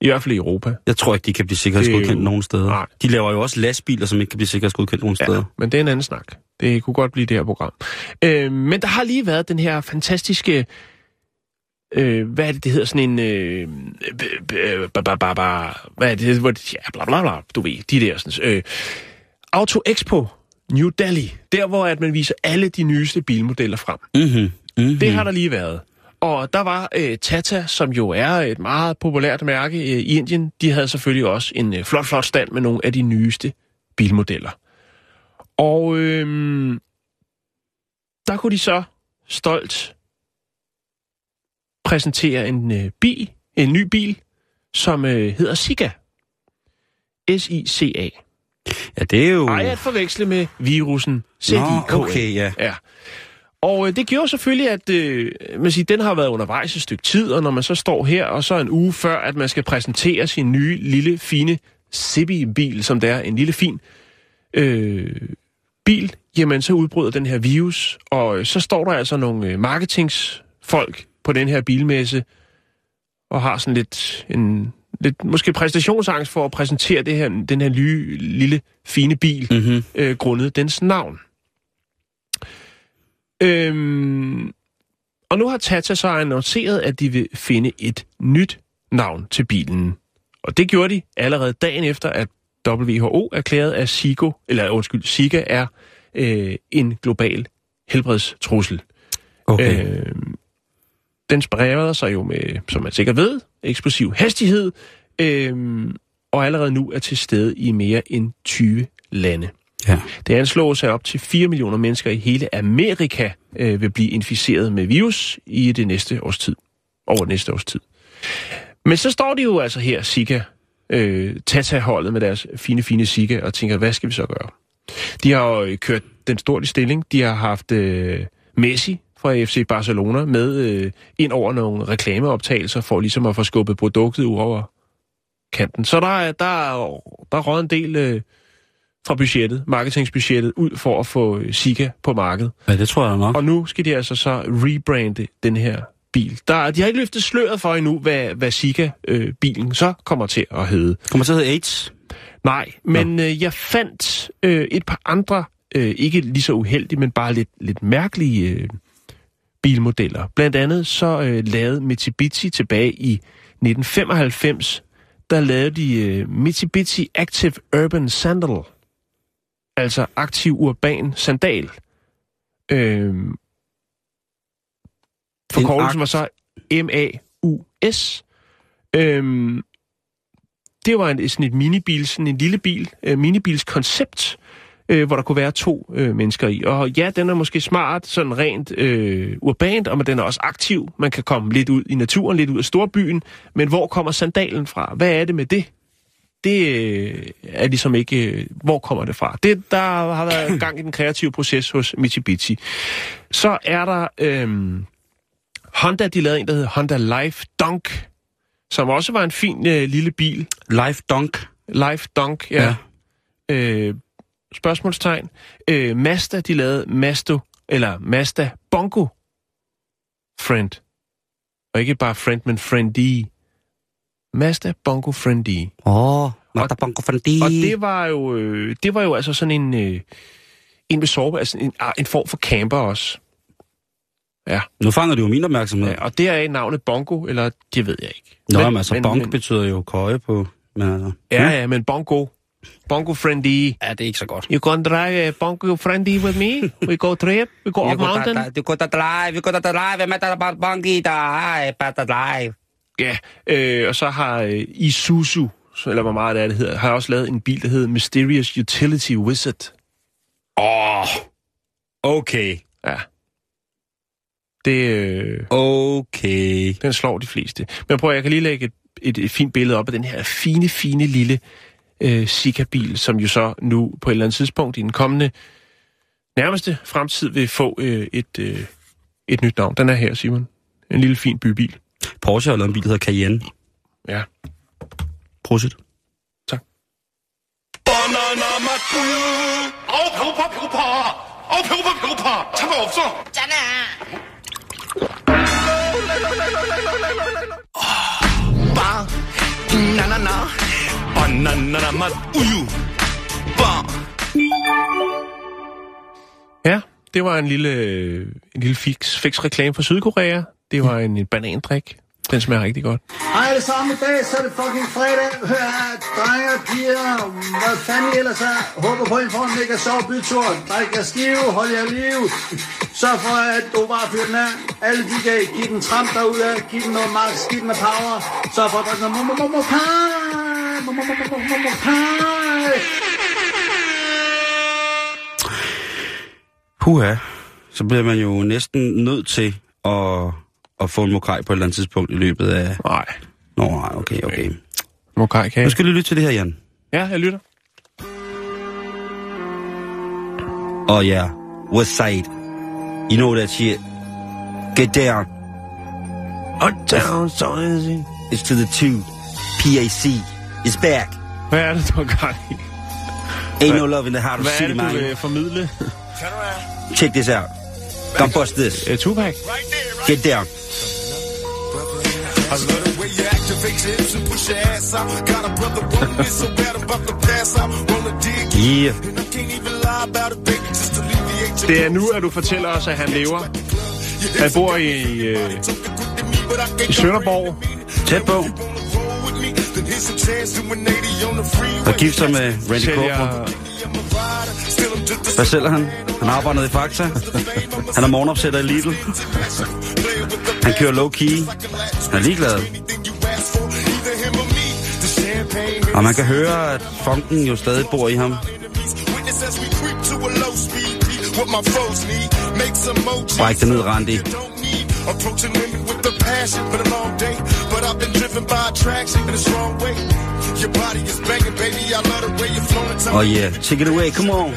i hvert fald i Europa. Jeg tror ikke, de kan blive sikkerhedsgodkendt er jo- nogen steder. Nej. De laver jo også lastbiler, som ikke kan blive sikkerhedsgodkendt nogen steder. Ja, men det er en anden snak. Det kunne godt blive det her program. Øh, men der har lige været den her fantastiske... Øh, hvad er det, det hedder? Sådan en... Øh, ba, hvad er det? Hvor, det- ja, bla, bla, bla. Du ved, de der sådan... Øh, Auto Expo New Delhi. Der, hvor at man viser alle de nyeste bilmodeller frem. Mm-hmm. Mm-hmm. Det har der lige været. Og der var øh, Tata, som jo er et meget populært mærke øh, i Indien. De havde selvfølgelig også en øh, flot, flot stand med nogle af de nyeste bilmodeller. Og øh, der kunne de så stolt præsentere en øh, bil, en ny bil, som øh, hedder Sika. S-I-C-A. Ja, det er jo... Ej at forveksle med virusen z okay, ja. Ja. Og øh, det gjorde selvfølgelig, at øh, man siger, den har været undervejs et stykke tid, og når man så står her, og så en uge før, at man skal præsentere sin nye, lille, fine Zippy-bil, som det er, en lille, fin øh, bil, jamen så udbryder den her virus, og øh, så står der altså nogle øh, marketingsfolk på den her bilmesse, og har sådan lidt en lidt måske præstationsangst for at præsentere det her, den her nye, lille, fine bil, Mm-hmm. øh, grundet dens navn. Øhm, og nu har Tata så annonceret, at de vil finde et nyt navn til bilen. Og det gjorde de allerede dagen efter, at WHO erklærede, at Sigo, eller undskyld, Zika er øh, en global helbredstrussel. Okay. Øh, den spreder sig jo med, som man sikkert ved, eksplosiv hastighed, øh, og allerede nu er til stede i mere end 20 lande. Ja. Det anslås, at op til 4 millioner mennesker i hele Amerika øh, vil blive inficeret med virus i det næste års tid. Over det næste års tid. Men så står de jo altså her, Zika, øh, Tata-holdet med deres fine, fine Zika, og tænker, hvad skal vi så gøre? De har jo øh, kørt den stort i stilling. De har haft øh, Messi fra FC Barcelona med øh, ind over nogle reklameoptagelser, for ligesom at få skubbet produktet ud over kanten. Så der er, der er, der er røget en del øh, fra budgettet, marketingsbudgettet, ud for at få øh, Zika på markedet. ja, det tror jeg nok. Og nu skal de altså så rebrande den her bil. Der, de har ikke løftet sløret for endnu, hvad, hvad Zika-bilen så kommer til at hedde. Kommer til at hedde AIDS. Nej, men øh, jeg fandt øh, et par andre, øh, ikke lige så uheldige, men bare lidt, lidt mærkelige øh, bilmodeller. Blandt andet så øh, lavede Mitsubishi tilbage i 1995, der lavede de øh, Mitsubishi Active Urban Sandal. Altså aktiv urban sandal. Øh, forkortelsen var så M-A-U-S. Øhm, det var en, sådan et minibil, sådan en lille bil, øh, minibils koncept, øh, hvor der kunne være to øh, mennesker i. Og ja, den er måske smart, sådan rent øh, urbant, og men den er også aktiv. Man kan komme lidt ud i naturen, lidt ud af storbyen. Men hvor kommer sandalen fra? Hvad er det med det? Det øh, er ligesom ikke... Øh, hvor kommer det fra? Det, der har været gang i den kreative proces hos Mitsubishi. Så er der... Øh, Honda, de lavede en, der hedder Honda Life Dunk, som også var en fin øh, lille bil. Life Dunk. Life Dunk, ja. ja. Øh, spørgsmålstegn. Øh, Mazda, de lavede Mazda, eller Mazda Bongo Friend. Og ikke bare Friend, men Friendly. Mazda Bongo Friendly. Åh, oh, Magda Bongo Fandi. Og det var jo, øh, det var jo altså sådan en, øh, en med altså en, ah, en form for camper også. Ja. Nu fanger du jo min opmærksomhed. ja. Og det er navnet Bongo, eller det ved jeg ikke. Nå, Men- men, altså, men- bonk men- betyder jo køje på... Men altså... Ja, ja, men Bongo. Bongo friendly. Ja, det er ikke så godt. You gonna drive Bongo friendly with me? We go trip? We go up mountain? Du går da drive, vi går da drive, der er bare da drive. Ja, øh, og så har øh, Isuzu, eller hvor meget det er, det hedder, har også lavet en bil, der hedder Mysterious Utility Wizard. Åh, oh, okay, Ja. Det, øh, okay. den slår de fleste. Men prøv at, jeg kan lige lægge et, et, et fint billede op af den her fine, fine lille øh, Sika-bil, som jo så nu på et eller andet tidspunkt i den kommende nærmeste fremtid vil få øh, et, øh, et nyt navn. Den er her, Simon. En lille fin bybil. Porsche har lavet en bil, der hedder Cayenne. Ja. Prosit. Tak. Oh, bare, na na na Ja, det var en lille, en lille fix, fix reklame fra Sydkorea. Det var en, en banandrik. Den smager rigtig godt. Hej alle sammen, i dag så er det fucking fredag. Hør her, drenge og piger, hvad fanden I ellers er. Håber på, at I får en mega sjov bytur. Drik jer skive, hold jer liv. Så for, at du bare fyrer den af. Alle de dage, giv den tramp derude af. Giv den noget max, giv den noget power. Så for at drikke noget mumumumumum. Puha. Så bliver man jo næsten nødt til at, at få en mokai på et eller andet tidspunkt i løbet af... Nej, Nå, nej, okay, okay. mokai kan Nu skal du lytte til det her, Jan. Ja, jeg lytter. Oh yeah, West Side. You know that shit. Get down. Uptown, so easy. It's to the two. PAC is back. Hvad er det, du har gang i? Ain't no love in the heart of Hvad er city, det, du man. vil formidle? Check this out. Come bust this. Uh, Tupac? Get down. I love the way you activate your hips and push your ass out. Got a brother rolling in so bad I'm about to pass out. Roll a Yeah. and I can't even lie about it, baby. Just alleviate your Det er nu, at du fortæller os, at han lever. Han bor i, øh, i Sønderborg. Tæt på. Og gift sig med Randy Crawford. Hvad sælger han? Han arbejder i Fakta. Han er morgenopsætter i Lidl. Han kører low-key. Han er ligeglad. Og man kan høre, at funken jo stadig bor i ham. Bræk det ned, Randy. Approaching women with the passion, but a long day. But I've been driven by attraction in a strong way. Your body is banging, baby. I love the way you're flowing. Oh yeah, take it away, come on.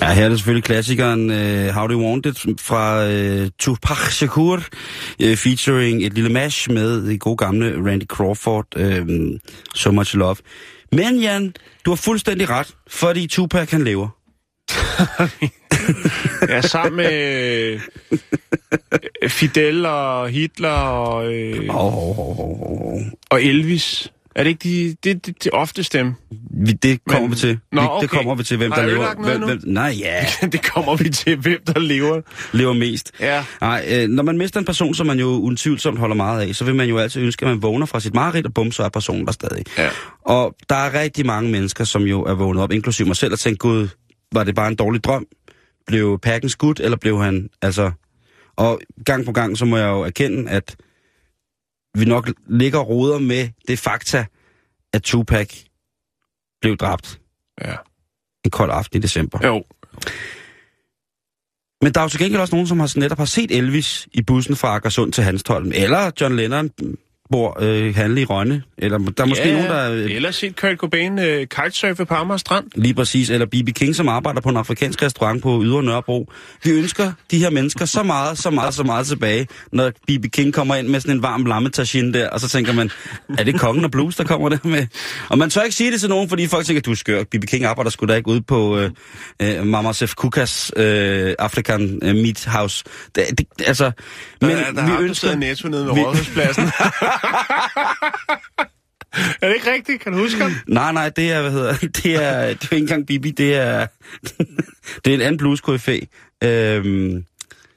Ja, her er det selvfølgelig klassikeren uh, How Do You Want It fra uh, Tupac Shakur, uh, featuring et lille mash med det gode gamle Randy Crawford, uh, So Much Love. Men Jan, du har fuldstændig ret, fordi Tupac han lever. Ja, sammen med Fidel og Hitler og, øh, oh, oh, oh, oh. og Elvis. Er det ikke de, det, det, det oftest dem? Vi, det kommer Men- vi til. Nå, okay. Det kommer vi til, hvem Har der lever. Hvem, hvem, nej, ja, det kommer vi til, hvem der lever. lever mest. Ja. Nej, øh, når man mister en person, som man jo utvivlsomt holder meget af, så vil man jo altid ønske, at man vågner fra sit mareridt, og bum, så er personen der stadig. Ja. Og der er rigtig mange mennesker, som jo er vågnet op, inklusive mig selv, og tænkt, gud, var det bare en dårlig drøm? Blev Packen skudt, eller blev han, altså... Og gang på gang, så må jeg jo erkende, at vi nok ligger og roder med det fakta, at Tupac blev dræbt Ja. en kold aften i december. Jo. Men der er jo til gengæld også nogen, som har netop har set Elvis i bussen fra Akersund til Hanstholm. Eller John Lennon bor øh, handle i Rønne. Eller der er måske ja, nogen, der... Øh, Eller set Kurt Cobain øh, kitesurfe på Amager Strand. Lige præcis. Eller B.B. King, som arbejder på en afrikansk restaurant på Ydre Nørrebro. Vi ønsker de her mennesker så meget, så meget, så meget tilbage, når B.B. King kommer ind med sådan en varm lammetagine der, og så tænker man, er det kongen og blues, der kommer der med? Og man tør ikke sige det til nogen, fordi folk tænker, du er skør. B.B. King arbejder sgu da ikke ude på øh, øh, Mama Sef Kukas øh, African øh, Meat House. Det, det, altså, men der, der vi er ønsker... Netto nede ved vi- Rådhuspladsen. Er det ikke rigtigt? Kan du huske ham? Nej, nej, det er, hvad hedder, det er, det er ikke engang Bibi, det er, det er en anden blues Øhm,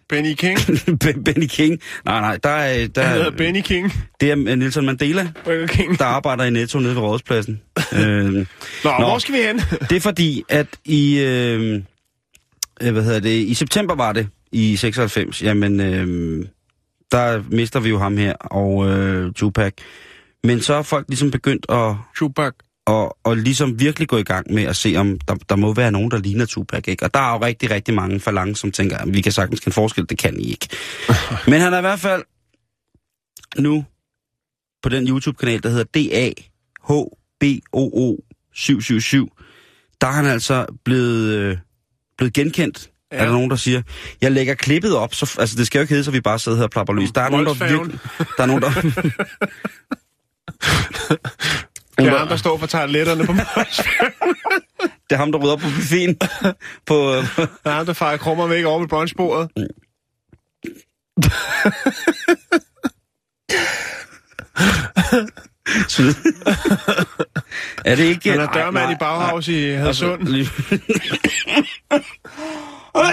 Benny King. Ben- Benny King. Nej, nej, der er, der, Han hedder Benny King. det er Nelson Mandela, Burger King. der arbejder i Netto nede ved Rådspladsen. øhm, Nå, Nå. hvor skal vi hen? det er fordi, at i, øh, øh, hvad hedder det, i september var det, i 96, jamen, øh, der mister vi jo ham her, og øh, Tupac. Men så er folk ligesom begyndt at, Tupac. og, og ligesom virkelig gå i gang med at se, om der, der må være nogen, der ligner Tupac, ikke? Og der er jo rigtig, rigtig mange falange, som tænker, at vi kan sagtens kende forskel, det kan I ikke. Men han er i hvert fald nu på den YouTube-kanal, der hedder DAHBOO 777, der er han altså blevet, øh, blevet genkendt. Ja. Er der nogen, der siger, jeg lægger klippet op, så, altså det skal jo ikke hedde, så vi bare sidder her og plapper løs. Der er nogen, der virkelig, der er nogen, der, Det er ham, der står for toiletterne på det er ham, der rydder op på buffeten. på, øh, Det er ham, der fejrer krummer væk over ved brunchbordet. er det ikke... Han er dørmand i Bauhaus i Hadsund.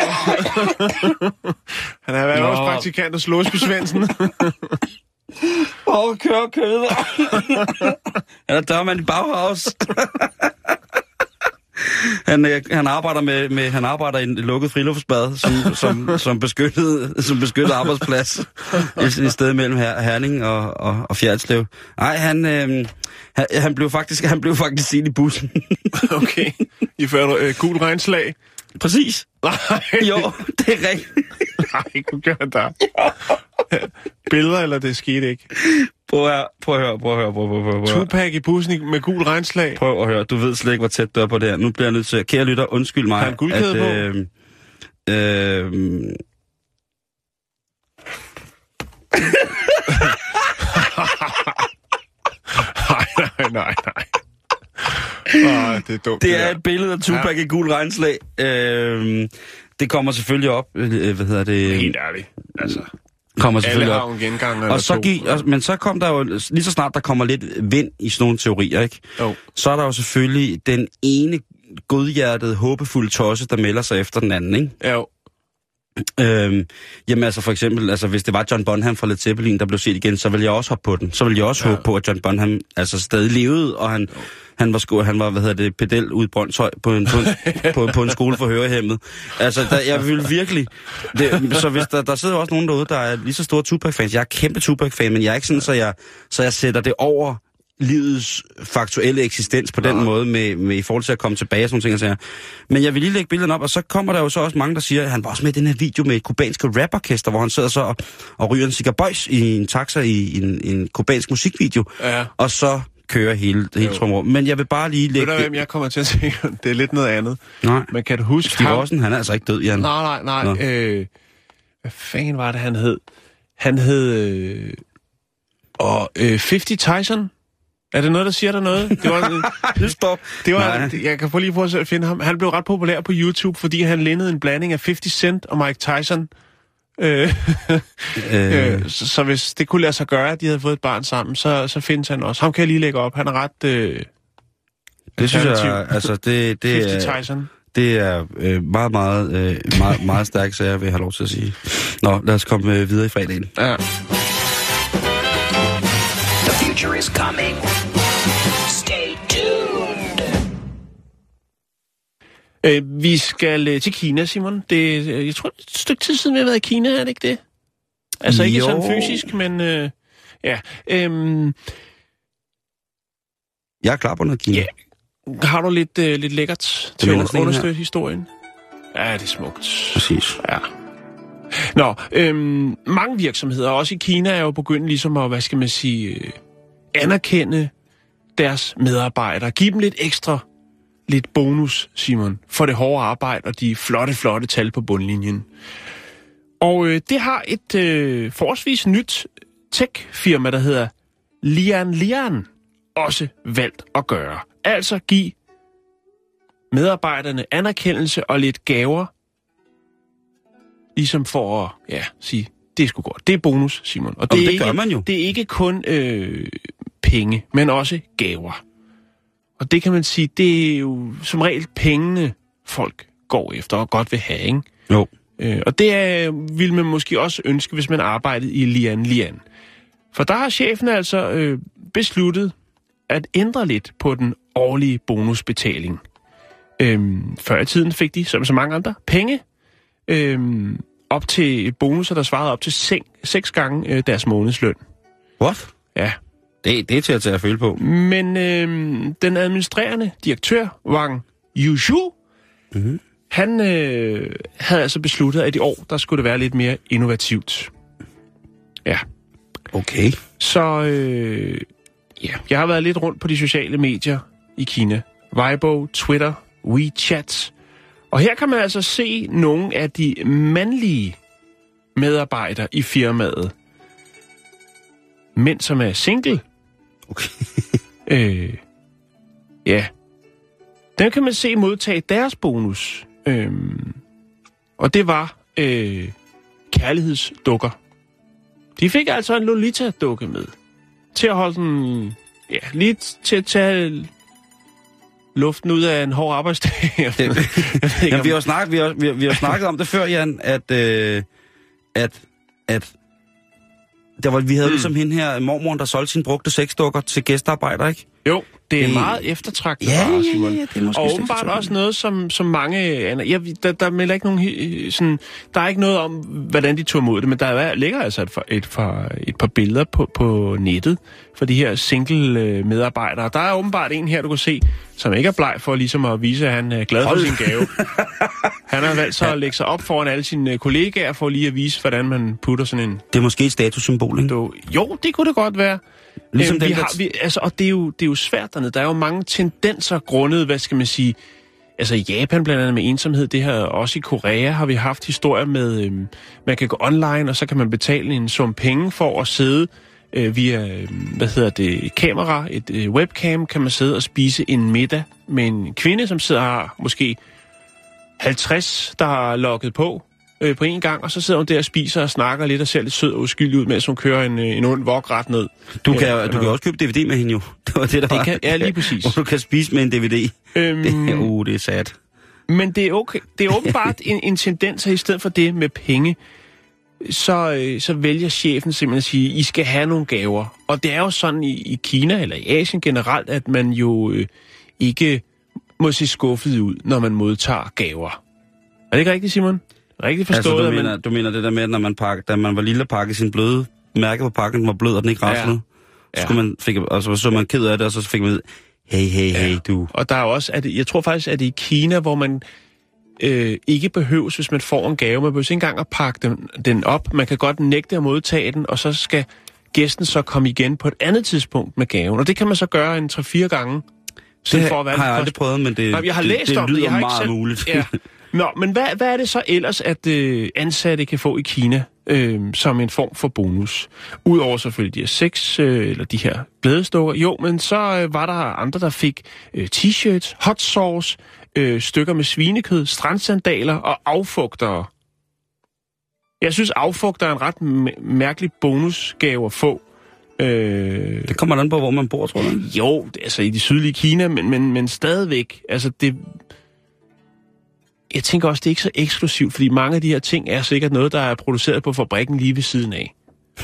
Han er været Nå. også praktikant hos Låsby Svendsen. Åh, kør kød. Han er dørmand i Bauhaus. Han, øh, han, arbejder med, med, han arbejder i en lukket friluftsbad som, som, som, beskyttet, som beskyttet arbejdsplads et, et sted mellem her, Herning og, og, og Fjerdslev. Nej, han, øh, han, han, blev faktisk, han blev faktisk set i bussen. okay. I fører øh, gul regnslag. Præcis. Nej. Jo, det er rigtigt. Nej, du gør han da. Billeder, eller det skete ikke? Prøv at prøv at høre, prøv at høre, prøv at høre. Prøv at høre. Tupac i bussen med gul regnslag. Prøv at høre, du ved slet ikke, hvor tæt du er på det her. Nu bliver jeg nødt til, kære lytter, undskyld mig. Har han guldkæde på? øh, øh, Nej, nej, nej, nej. Åh, det er dumt. det er et billede af Tupac ja. i gul regnslag. Øh, det kommer selvfølgelig op, øh, hvad hedder det? Helt ærligt. Altså, Kommer selvfølgelig op. gengang Og så gik, og, men så kom der jo, lige så snart der kommer lidt vind i sådan nogle teorier, ikke? Jo. så er der jo selvfølgelig den ene godhjertede, håbefulde tosse, der melder sig efter den anden, ikke? Ja, jo. Øhm, jamen altså for eksempel, altså hvis det var John Bonham fra Led Zeppelin, der blev set igen, så ville jeg også hoppe på den. Så ville jeg også ja. Håbe på, at John Bonham altså stadig levede, og han, han var sko, han var, hvad hedder det, pedel ude i Brøndshøj på en, på en, på, på en skole for hørehæmmet. Altså, der, jeg vil virkelig... Det, så hvis der, der sidder også nogen derude, der er lige så store Tupac-fans. Jeg er kæmpe Tupac-fan, men jeg er ikke sådan, så jeg, så jeg sætter det over livets faktuelle eksistens på den Nej. måde, med, med, i forhold til at komme tilbage og sådan ting. og sager. Men jeg vil lige lægge billederne op, og så kommer der jo så også mange, der siger, at han var også med i den her video med et kubansk raporkester, hvor han sidder så og, og ryger en cigaboys i en taxa i en, en kubansk musikvideo, Ja. og så kører hele, hele trumrum. Men jeg vil bare lige Ved lægge... du, hvem jeg kommer til at se? Det er lidt noget andet. Nej, Men kan du huske Stig ham? Rossen, han er altså ikke død, Jan. Nej, nej, Nå. nej. Øh, hvad fanden var det, han hed? Han hed... Øh, og, øh, 50 Tyson? Er det noget, der siger der noget? Det var, Det står... det var, Nej. jeg kan få lige prøve at finde ham. Han blev ret populær på YouTube, fordi han lignede en blanding af 50 Cent og Mike Tyson. Øh, Øh, øh, så, så hvis det kunne lade sig gøre, at de havde fået et barn sammen, så, så findes han også. Ham kan jeg lige lægge op. Han er ret... Øh, det synes jeg, altså, det, det 50 er, Tyson. det er øh, meget, meget, øh, meget, meget stærkt, så jeg vil have lov til at sige. Nå, lad os komme øh, videre i fredagen. Ja. The future is coming. Øh, vi skal øh, til Kina, Simon. Det, øh, jeg tror, det er et stykke tid siden, vi har været i Kina, er det ikke det? Altså ikke Jo. sådan fysisk, men øh, ja. Øhm, Jeg er klar på noget, Kina. Ja. har du lidt, øh, lidt lækkert til at understøtte historien? Ja, det er smukt. Præcis. Ja. Nå, øhm, mange virksomheder, også i Kina, er jo begyndt ligesom at, hvad skal man sige, øh, anerkende deres medarbejdere. Giv dem lidt ekstra, lidt bonus, Simon, for det hårde arbejde og de flotte, flotte tal på bundlinjen. Og øh, det har et øh, forholdsvis nyt tech-firma, der hedder Lian Lian, også valgt at gøre. Altså give medarbejderne anerkendelse og lidt gaver, ligesom for at ja, sige, det er sgu godt. Det er bonus, Simon. Og det, er det gør ikke, man jo. Det er ikke kun øh, penge, men også gaver. Og det kan man sige, det er jo som regel pengene, folk går efter og godt vil have, ikke? Jo. Øh, og det er, vil man måske også ønske, hvis man arbejdede i Lian Lian. For der har chefen altså øh, besluttet at ændre lidt på den årlige bonusbetaling. Øhm, før i tiden fik de, som så mange andre, penge øhm, op til bonusser, der svarede op til seng, seks gange øh, deres månedsløn. What? Ja. Det, det er til at tage at føle på. Men øhm, den administrerende direktør, Wang Yushu, mm-hmm. han øh, havde altså besluttet, at i år, der skulle det være lidt mere innovativt. Ja. Okay. Så øh, ja, jeg har været lidt rundt på de sociale medier i Kina. Weibo, Twitter, WeChat. Og her kan man altså se nogle af de mandlige medarbejdere i firmaet. Mænd, som er single. Okay. Øh, ja. Den kan man se modtage deres bonus. Øhm, og det var øh, kærlighedsdukker. De fik altså en Lolita-dukke med. Til at holde den... Ja, lige til at tage luften ud af en hård arbejdsdag. Jeg ved ikke, Jamen, vi har snakket, vi har, vi har, vi har snakket om det før, Jan, at, øh, at, at der var, vi havde mm. ligesom hende her, mormoren, der solgte sine brugte sexdukker til gæstearbejder, ikke? Jo, det er meget eftertragtet Ja, vare, ja, ja, Simon. ja, det er måske Og åbenbart også noget, som, som mange... Jeg, der, der melder ikke nogen... Sådan, der er ikke noget om, hvordan de tog imod det, men der er, ligger altså et, par- et, et par billeder på, på nettet for de her single-medarbejdere. Der er åbenbart en her, du kan se, som ikke er bleg for ligesom at vise, at han er glad for sin gave. Han har valgt så at lægge sig op foran alle sine øh, kollegaer for lige at vise, hvordan man putter sådan en Det er måske et statussymbol, ikke? jo, det kunne det godt være. Ligesom Øhm, den vi har, vi, altså, og det er, jo, det er jo svært dernede. Der er jo mange tendenser grundet, hvad skal man sige... Altså i Japan blandt andet med ensomhed, det her også i Korea har vi haft historier med, øhm, man kan gå online, og så kan man betale en sum penge for at sidde øh, via, øh, hvad hedder det, et kamera, et øh, webcam, kan man sidde og spise en middag med en kvinde, som sidder har måske 50, der har logget på øh, på en gang, og så sidder hun der og spiser og snakker lidt og ser lidt sød og uskyldig ud, mens hun kører en, øh, en ond vok ret ned. Du kan, Ja, du kan også købe DVD med hende jo. Det var det, der Det var. kan- ja, lige præcis. Hvor du kan spise med en DVD. Øhm, Det, uh, det er sad. Men det er, okay. det er åbenbart en, en tendens, at i stedet for det med penge, så, øh, så vælger chefen simpelthen at sige, I skal have nogle gaver. Og det er jo sådan i, i Kina eller i Asien generelt, at man jo øh, ikke må se skuffet ud, når man modtager gaver. Er det ikke rigtigt, Simon? Rigtigt forstået, Altså, du mener, du mener det der med, at når man pakke, da man var lille og pakkede sin bløde mærke på pakken, den var blød, og den ikke raslede. Ja. Ja. Så, skulle man, fik, og så, så man ked af det, og så fik man ud, hey, hey, hey, du. Og der er også, at jeg tror faktisk, at det i Kina, hvor man øh, ikke behøves, hvis man får en gave, man behøver ikke engang at pakke den, den op. Man kan godt nægte at modtage den, og så skal gæsten så komme igen på et andet tidspunkt med gaven. Og det kan man så gøre en 3-4 gange. Det for at være har jeg aldrig prøvet, men det, Nej, jeg har det, læst det, om lyder det. Jeg har meget ikke selv... muligt. Ja. Nå, men hvad, hvad er det så ellers, at øh, ansatte kan få i Kina øh, som en form for bonus? Udover selvfølgelig de her seks, øh, eller de her glædestukker. Jo, men så øh, var der andre, der fik øh, t-shirts, hot sauce, øh, stykker med svinekød, strandsandaler og affugtere. Jeg synes, affugter er en ret mærkelig bonusgave at få. Øh, Det kommer an på, hvor man bor, tror jeg. jo, altså i det sydlige Kina, men, men, men stadigvæk, altså det... Jeg tænker også, det er ikke så eksklusivt, fordi mange af de her ting er sikkert noget, der er produceret på fabrikken lige ved siden af.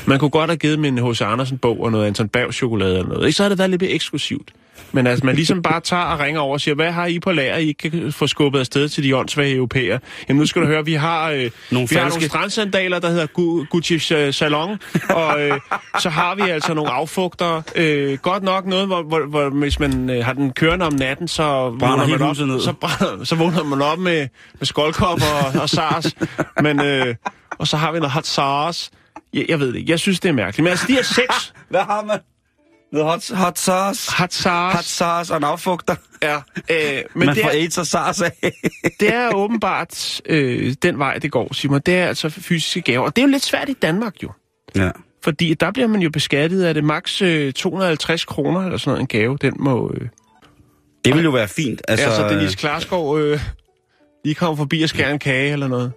Man kunne godt have givet dem en H.C. Andersen-bog og noget Anton Berg chokolade eller noget. Ikke så havde det været lidt mere eksklusivt. Men altså, man ligesom bare tager og ringer over og siger, hvad har I på lager, I ikke kan få skubbet afsted til de åndssvage europæer? Jamen nu skal du høre, vi har, øh, Nogle vi har nogle falske- strandsandaler, der hedder Gu- Gucci Salon, og øh, så har vi altså nogle affugter. Øh, godt nok noget, hvor, hvor, hvor hvis man øh, har den kørende om natten, så vågner, man op, ned. så, brænder, så vågner man op med, med skoldkopper og, og SARS. Men, øh, og så har vi noget hot SARS. Jeg, jeg ved det ikke. Jeg synes, det er mærkeligt. Men altså, de her seks Hvad har man? Noget hot, hot sauce. hot SARS, Hot sauce og en affugter. ja, øh, men man det får er, AIDS og SARS af. det er åbenbart øh, den vej, det går, Simon. Det er altså fysiske gaver. Og det er jo lidt svært i Danmark, jo. ja. Fordi der bliver man jo beskattet af det maks øh, 250 kroner eller sådan noget, en gave. Den må... Øh, Det vil jo være fint. Altså, altså, altså øh, Denise Klarskov øh, lige kommer forbi og skærer en kage eller noget.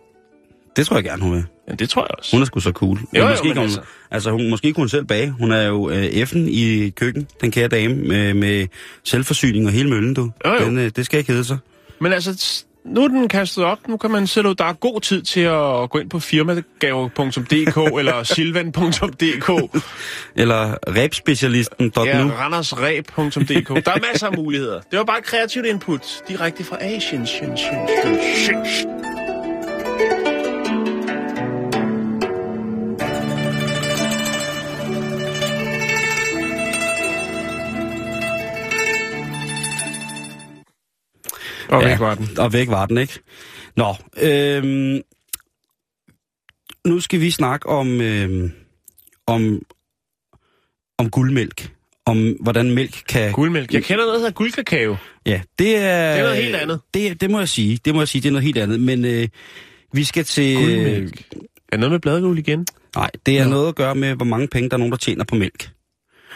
det tror jeg gerne, hun vil. Ja, det tror jeg også. Hun er sgu så cool. Jo, jo, måske, kan hun, altså. altså. hun, måske kunne hun selv bage. Hun er jo øh, F'en i køkken, den kære dame, med, med selvforsyning og hele møllen, du. Jo, jo. Den, øh, det skal ikke hedde sig. Men altså, nu er den kastet op. Nu kan man ud. Der er god tid til at gå ind på firmagave.dk eller silvan.dk. Eller rebspecialisten.nu. Ja, randersreb.dk. Der er masser af muligheder. Det var bare kreativt input. Direkte fra Asien. Og væk var den. Og væk var den, ikke? Nå, øhm, nu skal vi snakke om, øhm, om, om guldmælk. Om hvordan mælk kan... Guldmælk. Jeg kender noget, der hedder guldkakao. Ja, det er... Det er noget helt andet. Det, det må jeg sige. Det må jeg sige, det er noget helt andet. Men øh, vi skal til... Guldmælk. Er noget med bladguld igen? Nej, det er Nå. noget at gøre med, hvor mange penge der er nogen, der tjener på mælk.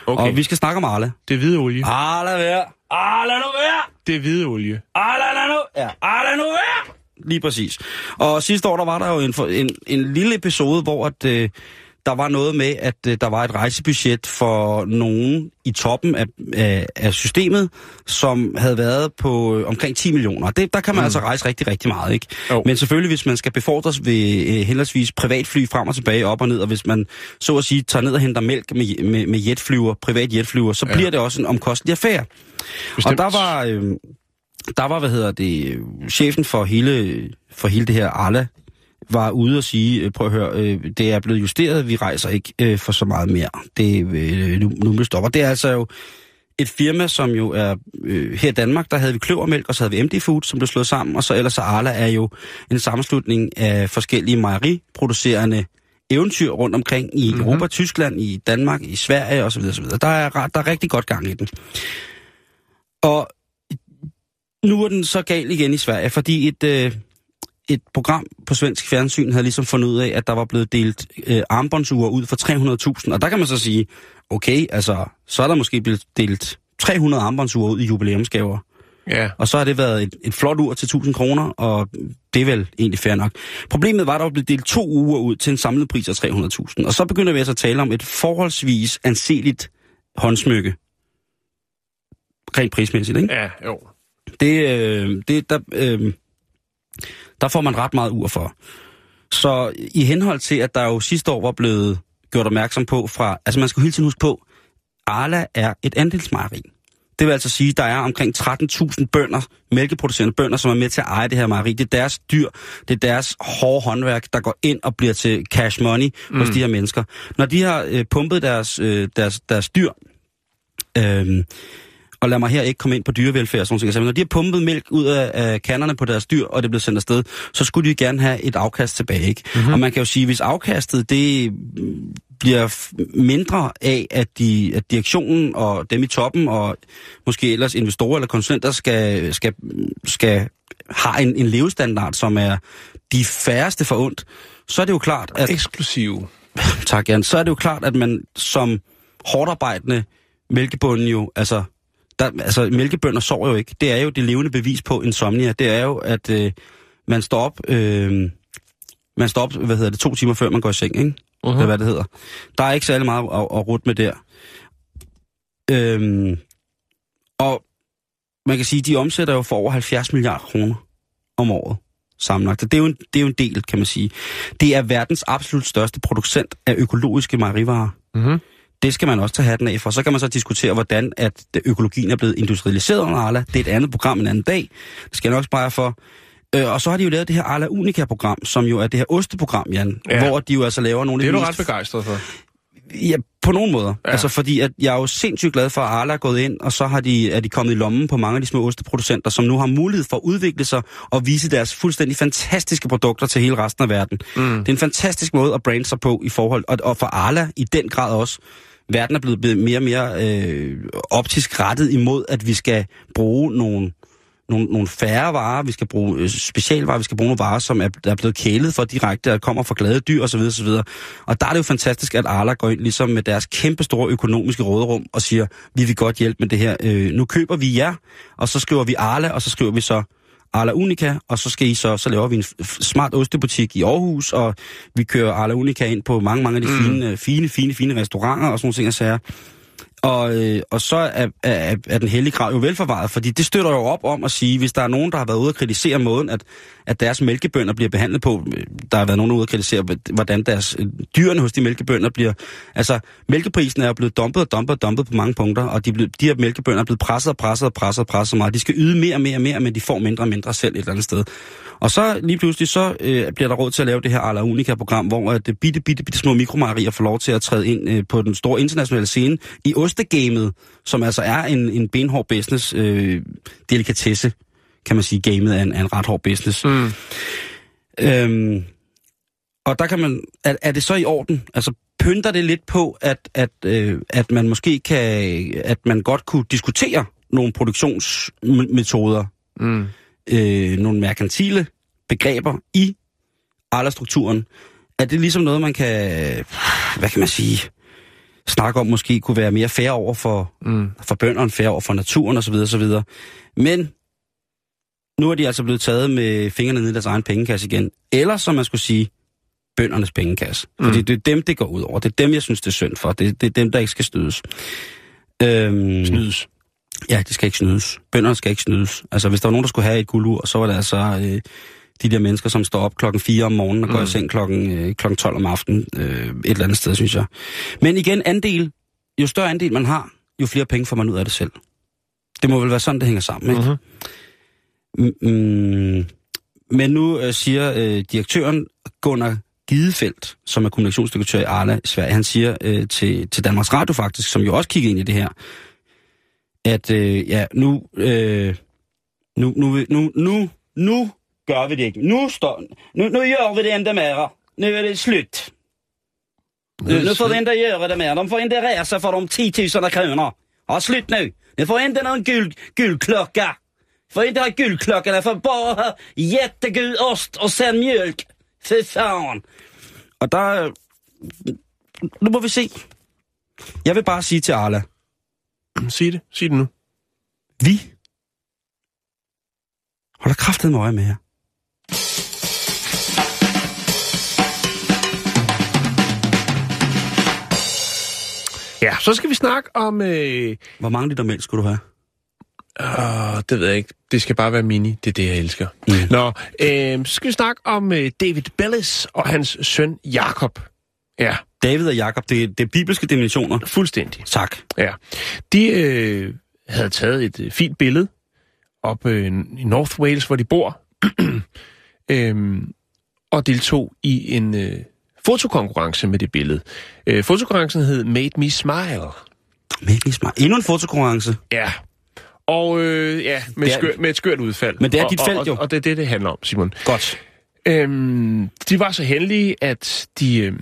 Okay. Og vi skal snakke om Arla. Det er hvide olie. Arla være! Arla nu være! Det er hvide olie. Arla lad nu! Ja, Arla nu være! Lige præcis. Og sidste år, der var der jo en, for- en, en lille episode, hvor at, øh, der var noget med, at øh, der var et rejsebudget for nogen i toppen af, af, af systemet, som havde været på øh, omkring 10 millioner. Det, der kan man mm. altså rejse rigtig, rigtig meget, ikke? Jo. Men selvfølgelig, hvis man skal befordres ved øh, henholdsvis privatfly frem og tilbage, op og ned, og hvis man så at sige tager ned og henter mælk med, med, med jetflyver, privat jetflyver, så ja. bliver det også en omkostelig affære. Bestemt. Og der var, øh, der var, hvad hedder det, chefen for hele, for hele det her Arla, var ude og sige, øh, prøv at høre, øh, det er blevet justeret, vi rejser ikke øh, for så meget mere. Det øh, nu, nu vil det er altså jo et firma, som jo er øh, her i Danmark, der havde vi Kløvermælk, og så havde vi MD Food, som blev slået sammen, og så ellers så Arla er jo en sammenslutning af forskellige mejeriproducerende eventyr rundt omkring i mm-hmm. Europa, Tyskland, i Danmark, i Sverige osv. osv. Der er, ret- der er rigtig godt gang i den. Og nu er den så gal igen i Sverige, fordi et, øh, et program på svensk fjernsyn havde ligesom fundet ud af, at der var blevet delt øh, armbåndsure ud for 300.000. Og der kan man så sige, okay, altså, så er der måske blevet delt 300 armbåndsure ud i jubilæumsgaver. Ja. Og så har det været et, et flot ur til 1000 kroner, og det er vel egentlig fair nok. Problemet var, at der var blevet delt to uger ud til en samlet pris af 300.000. Og så begynder vi altså at tale om et forholdsvis anseligt håndsmykke. Rent prismæssigt, ikke? Ja, jo. Det, øh, det der, øh, der får man ret meget ur for. Så i henhold til, at der jo sidste år var blevet gjort opmærksom på fra... Altså man skal hele tiden huske på, Arla er et andelsmejeri. Det vil altså sige, at der er omkring 13.000 bønder, mælkeproducerende bønder, som er med til at eje det her mejeri. Det er deres dyr, det er deres hårde håndværk, der går ind og bliver til cash money mm. hos de her mennesker. Når de har øh, pumpet deres, øh, deres, deres dyr, øh, og lad mig her ikke komme ind på dyrevelfærd og sådan noget. Men når de har pumpet mælk ud af, af kanderne på deres dyr, og det bliver sendt afsted, så skulle de gerne have et afkast tilbage. Ikke? Mm-hmm. Og man kan jo sige, hvis afkastet det mm, bliver mindre af, at, de, at direktionen og dem i toppen, og måske ellers investorer eller konsulenter, skal, skal, skal har en, en levestandard, som er de færreste for ondt, så er det jo klart, at Eksklusiv. tak Jan, så er det jo klart, at man som hårdarbejdende mælkebunden jo, altså, der, altså mælkebønder sover jo ikke. Det er jo det levende bevis på insomnia. Det er jo, at øh, man står op, øh, man står op, hvad hedder det, to timer før man går i seng, ikke? Uh-huh. Eller hvad det hedder. Der er ikke særlig meget at, at rute med der. Øhm, og man kan sige, de omsætter jo for over 70 milliarder kroner om året sammenlagt. Det er, jo en, det er jo en del, kan man sige. Det er verdens absolut største producent af økologiske mejerivarer. Mm-hmm. Det skal man også tage hatten af for. Så kan man så diskutere, hvordan at økologien er blevet industrialiseret under Arla. Det er et andet program en anden dag. Det skal jeg nok spare for. Øh, og så har de jo lavet det her Arla Unica-program, som jo er det her osteprogram, Jan. Ja. Hvor de jo altså laver nogle Det er du ret begejstret for. Ja, på nogen måder. Ja. Altså fordi, at jeg er jo sindssygt glad for, at Arla er gået ind, og så har de, er de kommet i lommen på mange af de små osteproducenter, som nu har mulighed for at udvikle sig og vise deres fuldstændig fantastiske produkter til hele resten af verden. Mm. Det er en fantastisk måde at brande sig på i forhold, og, og for Arla i den grad også. Verden er blevet blevet mere og mere øh, optisk rettet imod, at vi skal bruge nogle nogle, nogle færre varer, vi skal bruge øh, specialvarer, vi skal bruge nogle varer, som er, der er blevet kælet for direkte, og kommer fra glade dyr osv. osv. Og der er det jo fantastisk, at Arla går ind ligesom med deres kæmpe store økonomiske råderum og siger, vi vil godt hjælpe med det her. Øh, nu køber vi jer, og så skriver vi Arla, og så skriver vi så Arla Unica, og så skal I så, så laver vi en smart ostebutik i Aarhus, og vi kører Arla Unica ind på mange, mange af de mm. fine, fine, fine, fine restauranter og sådan nogle ting, jeg sager. Og, øh, og så er, er, er den hellige grav jo velforvaret, fordi det støtter jo op om at sige, hvis der er nogen, der har været ude og kritisere måden, at, at deres mælkebønder bliver behandlet på, øh, der har været nogen ude og kritisere, hvordan deres øh, dyrene hos de mælkebønder bliver... Altså, mælkeprisen er jo blevet dumpet og dumpet og dumpet på mange punkter, og de, blev, de her mælkebønder er blevet presset og presset og presset og presset meget. De skal yde mere og mere og mere, men de får mindre og mindre selv et eller andet sted. Og så lige pludselig, så øh, bliver der råd til at lave det her Ala Unica-program, hvor at det bitte, bitte, bitte små mikromejerier får lov til at træde ind øh, på den store internationale scene i ostegamet, som altså er en, en benhård business, øh, delikatesse, kan man sige, gamet er en, er en ret hård business. Mm. Øhm, og der kan man, er, er det så i orden? Altså, pynter det lidt på, at, at, øh, at man måske kan, at man godt kunne diskutere nogle produktionsmetoder, Mm. øh, nogle merkantile begreber i Arla-strukturen. Er det ligesom noget, man kan, hvad kan man sige, snakke om måske kunne være mere fair over for, Mm. for bønderne, fair over for naturen osv. osv. Men nu er de altså blevet taget med fingrene ned i deres egen pengekasse igen. Eller som man skulle sige, bøndernes pengekasse. Fordi Mm. det er dem, det går ud over. Det er dem, jeg synes, det er synd for. Det, det er dem, der ikke skal snydes. Øhm, Snydes. Ja, det skal ikke snydes. Bønderne skal ikke snydes. Altså, hvis der var nogen, der skulle have et guldur, så var det altså øh, de der mennesker, som står op klokken 4 om morgenen og går Mm. i seng klokken, øh, klokken 12 om aftenen. Øh, et eller andet sted, synes jeg. Men igen, andel. Jo større andel man har, jo flere penge får man ud af det selv. Det må vel være sådan, det hænger sammen, ikke? Mm-hmm. Mm, mm, men nu øh, siger øh, direktøren Gunnar Gidefeldt, som er kommunikationsdirektør i Arla i Sverige, han siger øh, til, til Danmarks Radio faktisk, som jo også kigger ind i det her, at øh, ja, nu, øh, nu, nu, nu, nu, nu gør vi det ikke. Nu, står, nu, nu gør vi det inte mer. Nu er det slut. Nu, nu får vi inte göra det mer. De får inte resa för de 10 000 kronor. Ja, slut nu. Ni får inte någon gul, gulklocka. Får inte ha gulklocka, ni får bara ha jättegul ost och sen mjölk. Fy fan. Og der... Nu må vi se. Jeg vil bare sige til Arla, Sig det. Sig det nu. vi holder kraftet med øje med jer. Ja, så skal vi snakke om... Øh, Hvor mange liter mælk skulle du have? øh, det ved jeg ikke. Det skal bare være mini. Det er det, jeg elsker. Mm. Nå, øh, så skal vi snakke om øh, David Bellis og hans søn Jakob. Ja, David og Jakob, det, det er bibelske dimensioner. fuldstændig. Tak. Ja. De øh, havde taget et øh, fint billede op øh, i North Wales, hvor de bor, øhm, og deltog i en øh, fotokonkurrence med det billede. Øh, fotokonkurrencen hed Made Me Smile. Mælk smart. Endnu en fotokonkurrence. Ja. Og øh, ja, med, er- skør, med et skørt udfald. Men det er og, dit felt, jo. Og, og det er det, det handler om, Simon. Godt. Øhm, de var så heldige, at de, øh,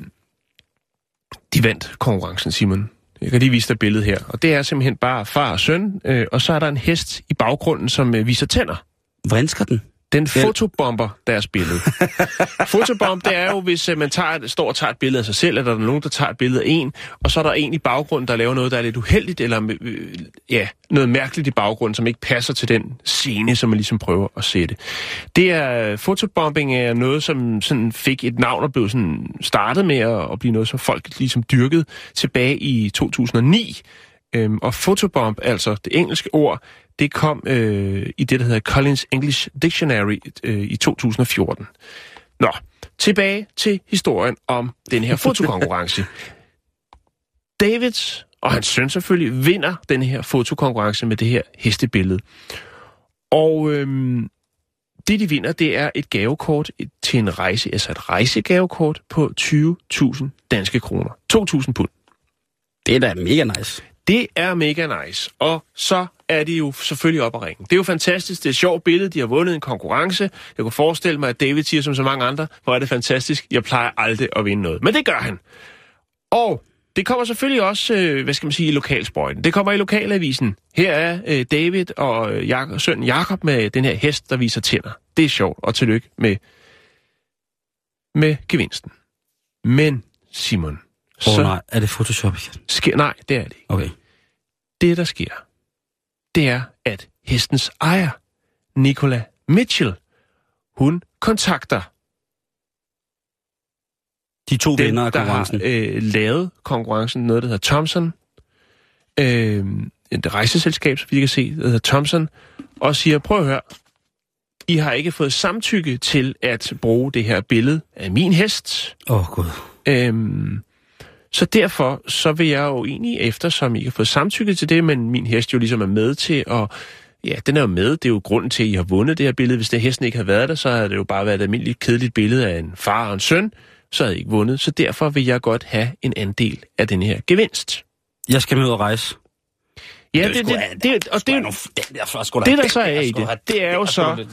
de vandt konkurrencen, Simon. Jeg kan lige vise dig billedet her. Og det er simpelthen bare far og søn, øh, og så er der en hest i baggrunden, som øh, viser tænder. Vrinsker den? Den fotobomber deres billede. Fotobomb, det er jo, hvis øh, man tager, et- står og tager et billede af sig selv, eller der er nogen, der tager et billede af en, og så er der en i baggrunden, der laver noget, der er lidt uheldigt, eller øh, ja, noget mærkeligt i baggrunden, som ikke passer til den scene, som man ligesom prøver at sætte. Det er, fotobombing er noget, som sådan fik et navn og blev sådan startet med at, at blive noget, som folk ligesom dyrkede tilbage i 2009. Øhm, og photobomb, altså det engelske ord, det kom øh, i det, der hedder Collins English Dictionary øh, i 2014. Nå, tilbage til historien om den her fotokonkurrence. David og hans søn selvfølgelig vinder den her fotokonkurrence med det her hestebillede. Og øhm, det, de vinder, det er et gavekort til en rejse, altså et rejsegavekort på 20.000 danske kroner. 2.000 pund. Det er da mega nice. Det er mega nice. Og så er de jo selvfølgelig op at ringe. Det er jo fantastisk. Det er et sjovt billede. De har vundet en konkurrence. Jeg kunne forestille mig, at David siger som så mange andre, hvor er det fantastisk. Jeg plejer aldrig at vinde noget. Men det gør han. Og det kommer selvfølgelig også, øh, hvad skal man sige, i lokalsprøjten. Det kommer i lokalavisen. Her er øh, David og øh, Jak- søn Jakob med den her hest, der viser tænder. Det er sjovt, og tillykke med, med gevinsten. Men, Simon, Åh oh, nej, er det Photoshop igen? sker... Nej, det er det ikke. Okay. Det, der sker, det er, at hestens ejer, Nicola Mitchell, hun kontakter De to den, vinder af der har konkurrencen. øh, lavet konkurrencen, noget der hedder Thomson, øh, et rejseselskab, så vi kan se, der hedder Thomson, og siger, prøv at høre, I har ikke fået samtykke til at bruge det her billede af min hest. Åh, oh, gud. Øhm, så derfor så vil jeg jo egentlig, eftersom I ikke har fået samtykke til det, men min hest jo ligesom er med til at... Ja, den er jo med. Det er jo grunden til, at I har vundet det her billede. Hvis det hesten ikke havde været der, så havde det jo bare været et almindeligt kedeligt billede af en far og en søn. Så havde I ikke vundet. Så derfor vil jeg godt have en andel af den her gevinst. Jeg skal med ud og rejse. Ja, det, det, det, det, og det, der, sgu det, der så er i det, det er jo så,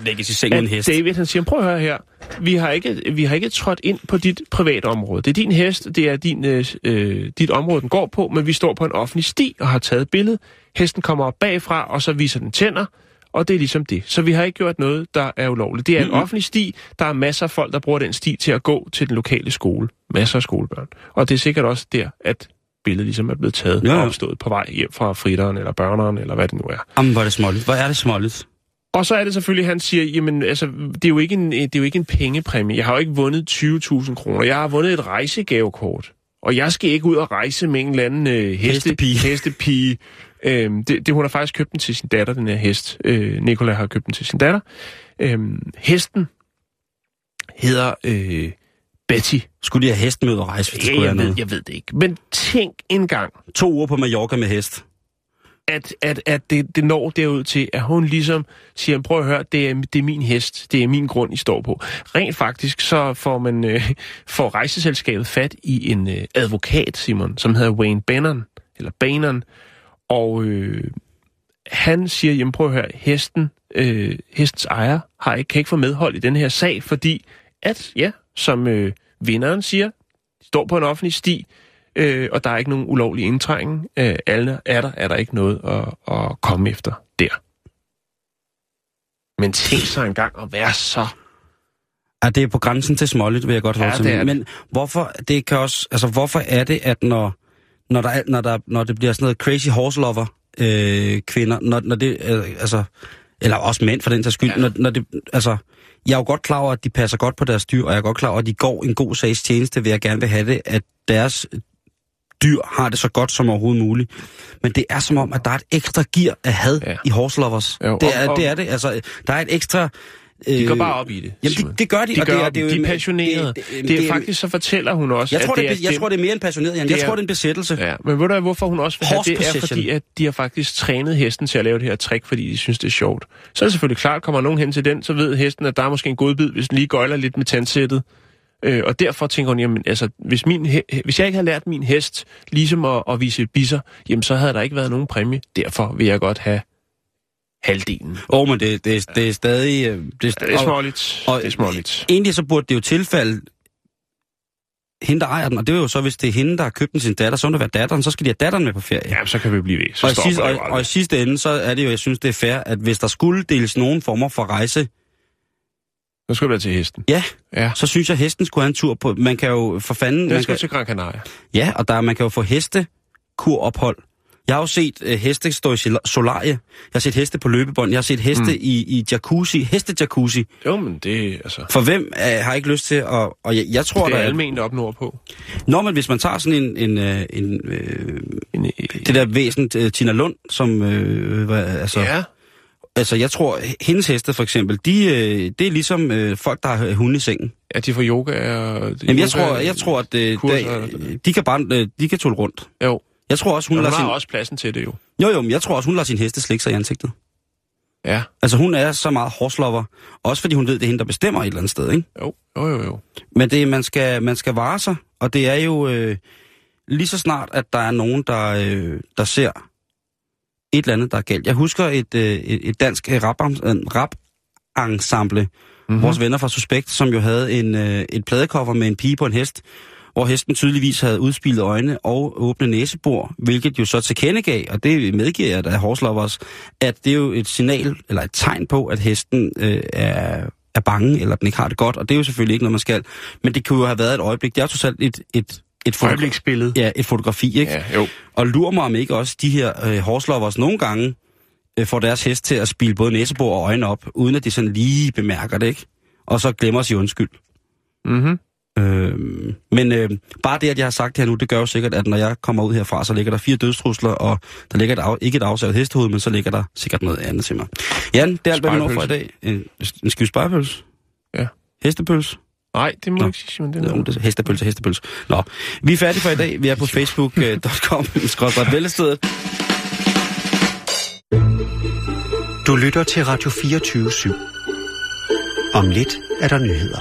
at. David han siger, prøv at høre her, vi har, ikke, vi har ikke trådt ind på dit private område. Det er din hest, det er din, øh, øh, dit område, den går på, men vi står på en offentlig sti og har taget et billede. Hesten kommer op bagfra, og så viser den tænder, og det er ligesom det. Så vi har ikke gjort noget, der er ulovligt. Det er en Mm-hmm. offentlig sti. Der er masser af folk, der bruger den sti til at gå til den lokale skole. Masser af skolebørn. Og det er sikkert også der, at billedet ligesom er blevet taget ja. og opstået på vej hjem fra fritteren eller børneren, eller hvad det nu er. Jamen, hvor er det småligt. Hvor er det småligt. Og så er det selvfølgelig, han siger, jamen altså, det er jo ikke en, det er jo ikke en pengepræmie. Jeg har jo ikke vundet 20.000 kroner. Jeg har vundet et rejsegavekort. Og jeg skal ikke ud og rejse med en eller anden øh, heste, Hestepige. hestepige. Øhm, det, det, hun har faktisk købt den til sin datter, den her hest. Øh, Nicola har købt den til sin datter. Øhm, hesten hedder øh, Betty. Skulle de have hest med ud og rejse, hvis Ja, skulle jeg, ved, noget? jeg ved det ikke. Men tænk engang, To uger på Mallorca med hest. at, at, at det, det når derud til, at hun ligesom siger, prøv at høre, det er, det er min hest, det er min grund, I står på. Rent faktisk, så får man øh, får rejseselskabet fat i en øh, advokat, Simon, som hedder Wayne Bannon, eller Bannon, og øh, han siger, jamen prøv at høre, hesten, øh, hestens ejer har ikke, kan ikke få medhold i den her sag, fordi at, ja, som øh, vinderen siger, de står på en offentlig sti, øh, og der er ikke nogen ulovlig indtrængen. Øh, alle er der, er der ikke noget at, at komme efter der. Men tænk så engang at være så... Ja, det er på grænsen til småligt, vil jeg godt Ja, holde er til. det. Men hvorfor, det kan også, altså, hvorfor er det, at når, når, der, er- når, der, når det bliver sådan noget crazy horse lover øh, kvinder, når, når det, øh, altså, eller også mænd for den sags skyld, ja. når, når det, altså, jeg er jo godt klar over, at de passer godt på deres dyr, og jeg er godt klar over, at de går en god sags tjeneste, ved jeg gerne vil have det, at deres dyr har det så godt som overhovedet muligt. Men det er som om, at der er et ekstra gear af had Ja. i horse lovers. Jo, det, og- er, og- det er det. Altså, der er et ekstra... De går øh, bare op i det. Jamen, det, det gør de, De, og gør det er, det er de er passionerede. det- Det, det- er faktisk, så fortæller hun også, Jeg tror, at det, er, jeg tror, det er mere en passioneret, Jan. Jeg tror, det er en besættelse. Ja, men ved du, hvorfor hun også vil have det, er fordi, at de har faktisk trænet hesten til at lave det her trick, fordi de synes, det er sjovt. Så er det selvfølgelig klart, kommer nogen hen til den, så ved hesten, at der er måske en godbid, hvis den lige gøjler lidt med tandsættet. Øh, og derfor tænker hun, jamen, altså, hvis, min hvis jeg ikke havde lært min hest ligesom at, at vise bisser, jamen, så havde der ikke været nogen præmie. Derfor vil jeg godt have halvdelen. Åh, oh, men det, det, det er stadig... øh, Det, Det er og- småligt. og- Det er småligt. Egentlig så burde det jo tilfælde hende, der ejer den, og det er jo så, hvis det er hende, der har købt den sin datter, så må det være datteren, så skal de have datteren med på ferie. Ja, så kan vi blive ved. Så og, i sidste, det og, og i sidste ende, så er det jo, jeg synes, det er fair, at hvis der skulle deles nogen former for rejse, Så skal du være til hesten. ja, Ja. så synes jeg, hesten skulle have en tur på... Man kan jo for fanden... Den Man skal kan, til Gran Canaria. ja, og der, man kan jo få hestekurophold. Jeg har jo set øh, heste stå i sol- solarie. Jeg har set heste på løbebånd. Jeg har set heste mm. i, i jacuzzi. Heste-jacuzzi. Jo, men det, altså, For hvem øh, har ikke lyst til at... Og jeg, jeg tror, det er der almindeligt op nordpå. Nå, men hvis man tager sådan en... en, øh, en øh, En, det der væsen, øh, Tina Lund, som... Øh, hvad, altså, ja, altså, jeg tror, hendes heste for eksempel, de, øh, det er ligesom øh, folk, der har hunde i sengen. ja, de får yoga og... Jamen, jeg tror, jeg tror at øh, kurser, der, de kan bare... Øh, de kan tåle rundt. Jo, Jeg tror også, hun, hun, lader hun sin... har også pladsen til det jo. Jo, jo, men jeg tror også, hun lader sin heste slikke sig i ansigtet. Ja, Altså, hun er så meget horselover. Også fordi hun ved, det er hende, der bestemmer et eller andet sted, ikke? jo, jo, jo. jo. Men det, man, skal, man skal vare sig, og det er jo øh, lige så snart, at der er nogen, der, øh, der ser et eller andet, der er galt. Jeg husker et, øh, et, dansk øh, rap, rap ensemble, mm-hmm. vores venner fra Suspekt, som jo havde en, øh, et pladekoffer med en pige på en hest, hvor hesten tydeligvis havde udspillet øjne og åbne næsebor, hvilket jo så tilkendegav, og det medgiver jeg da Horslovers, at det er jo et signal, eller et tegn på, at hesten øh, er, er bange, eller den ikke har det godt, og det er jo selvfølgelig ikke noget, man skal. Men det kunne jo have været et øjeblik. Det er jo trods alt et, et, et, fotogra- Øjebliksbillede. ja, et fotografi, ikke? Ja, jo. Og lurer mig om ikke også de her øh, horselovers nogle gange øh, får deres hest til at spille både næsebor og øjne op, uden at de sådan lige bemærker det, ikke? Og så glemmer at sige undskyld. Mhm. Øh, men øh, bare det, at jeg har sagt det her nu, det gør jo sikkert, at når jeg kommer ud herfra, så ligger der fire dødstrusler, og der ligger et af, ikke et afsavet hestehoved, men så ligger der sikkert noget andet til mig. Jan, det er alt, hvad vi når for i dag. En, en skive spejepølse? Ja. Hestepølse? Nej, det må Nå. ikke sige, Simon. Det er Det er, noget. det er hestepølse, hestepølse. Nå, vi er færdige for i dag. Vi er på facebook.com, skrådstræt vælgestedet. Du lytter til Radio 24 /7. Om lidt er der nyheder.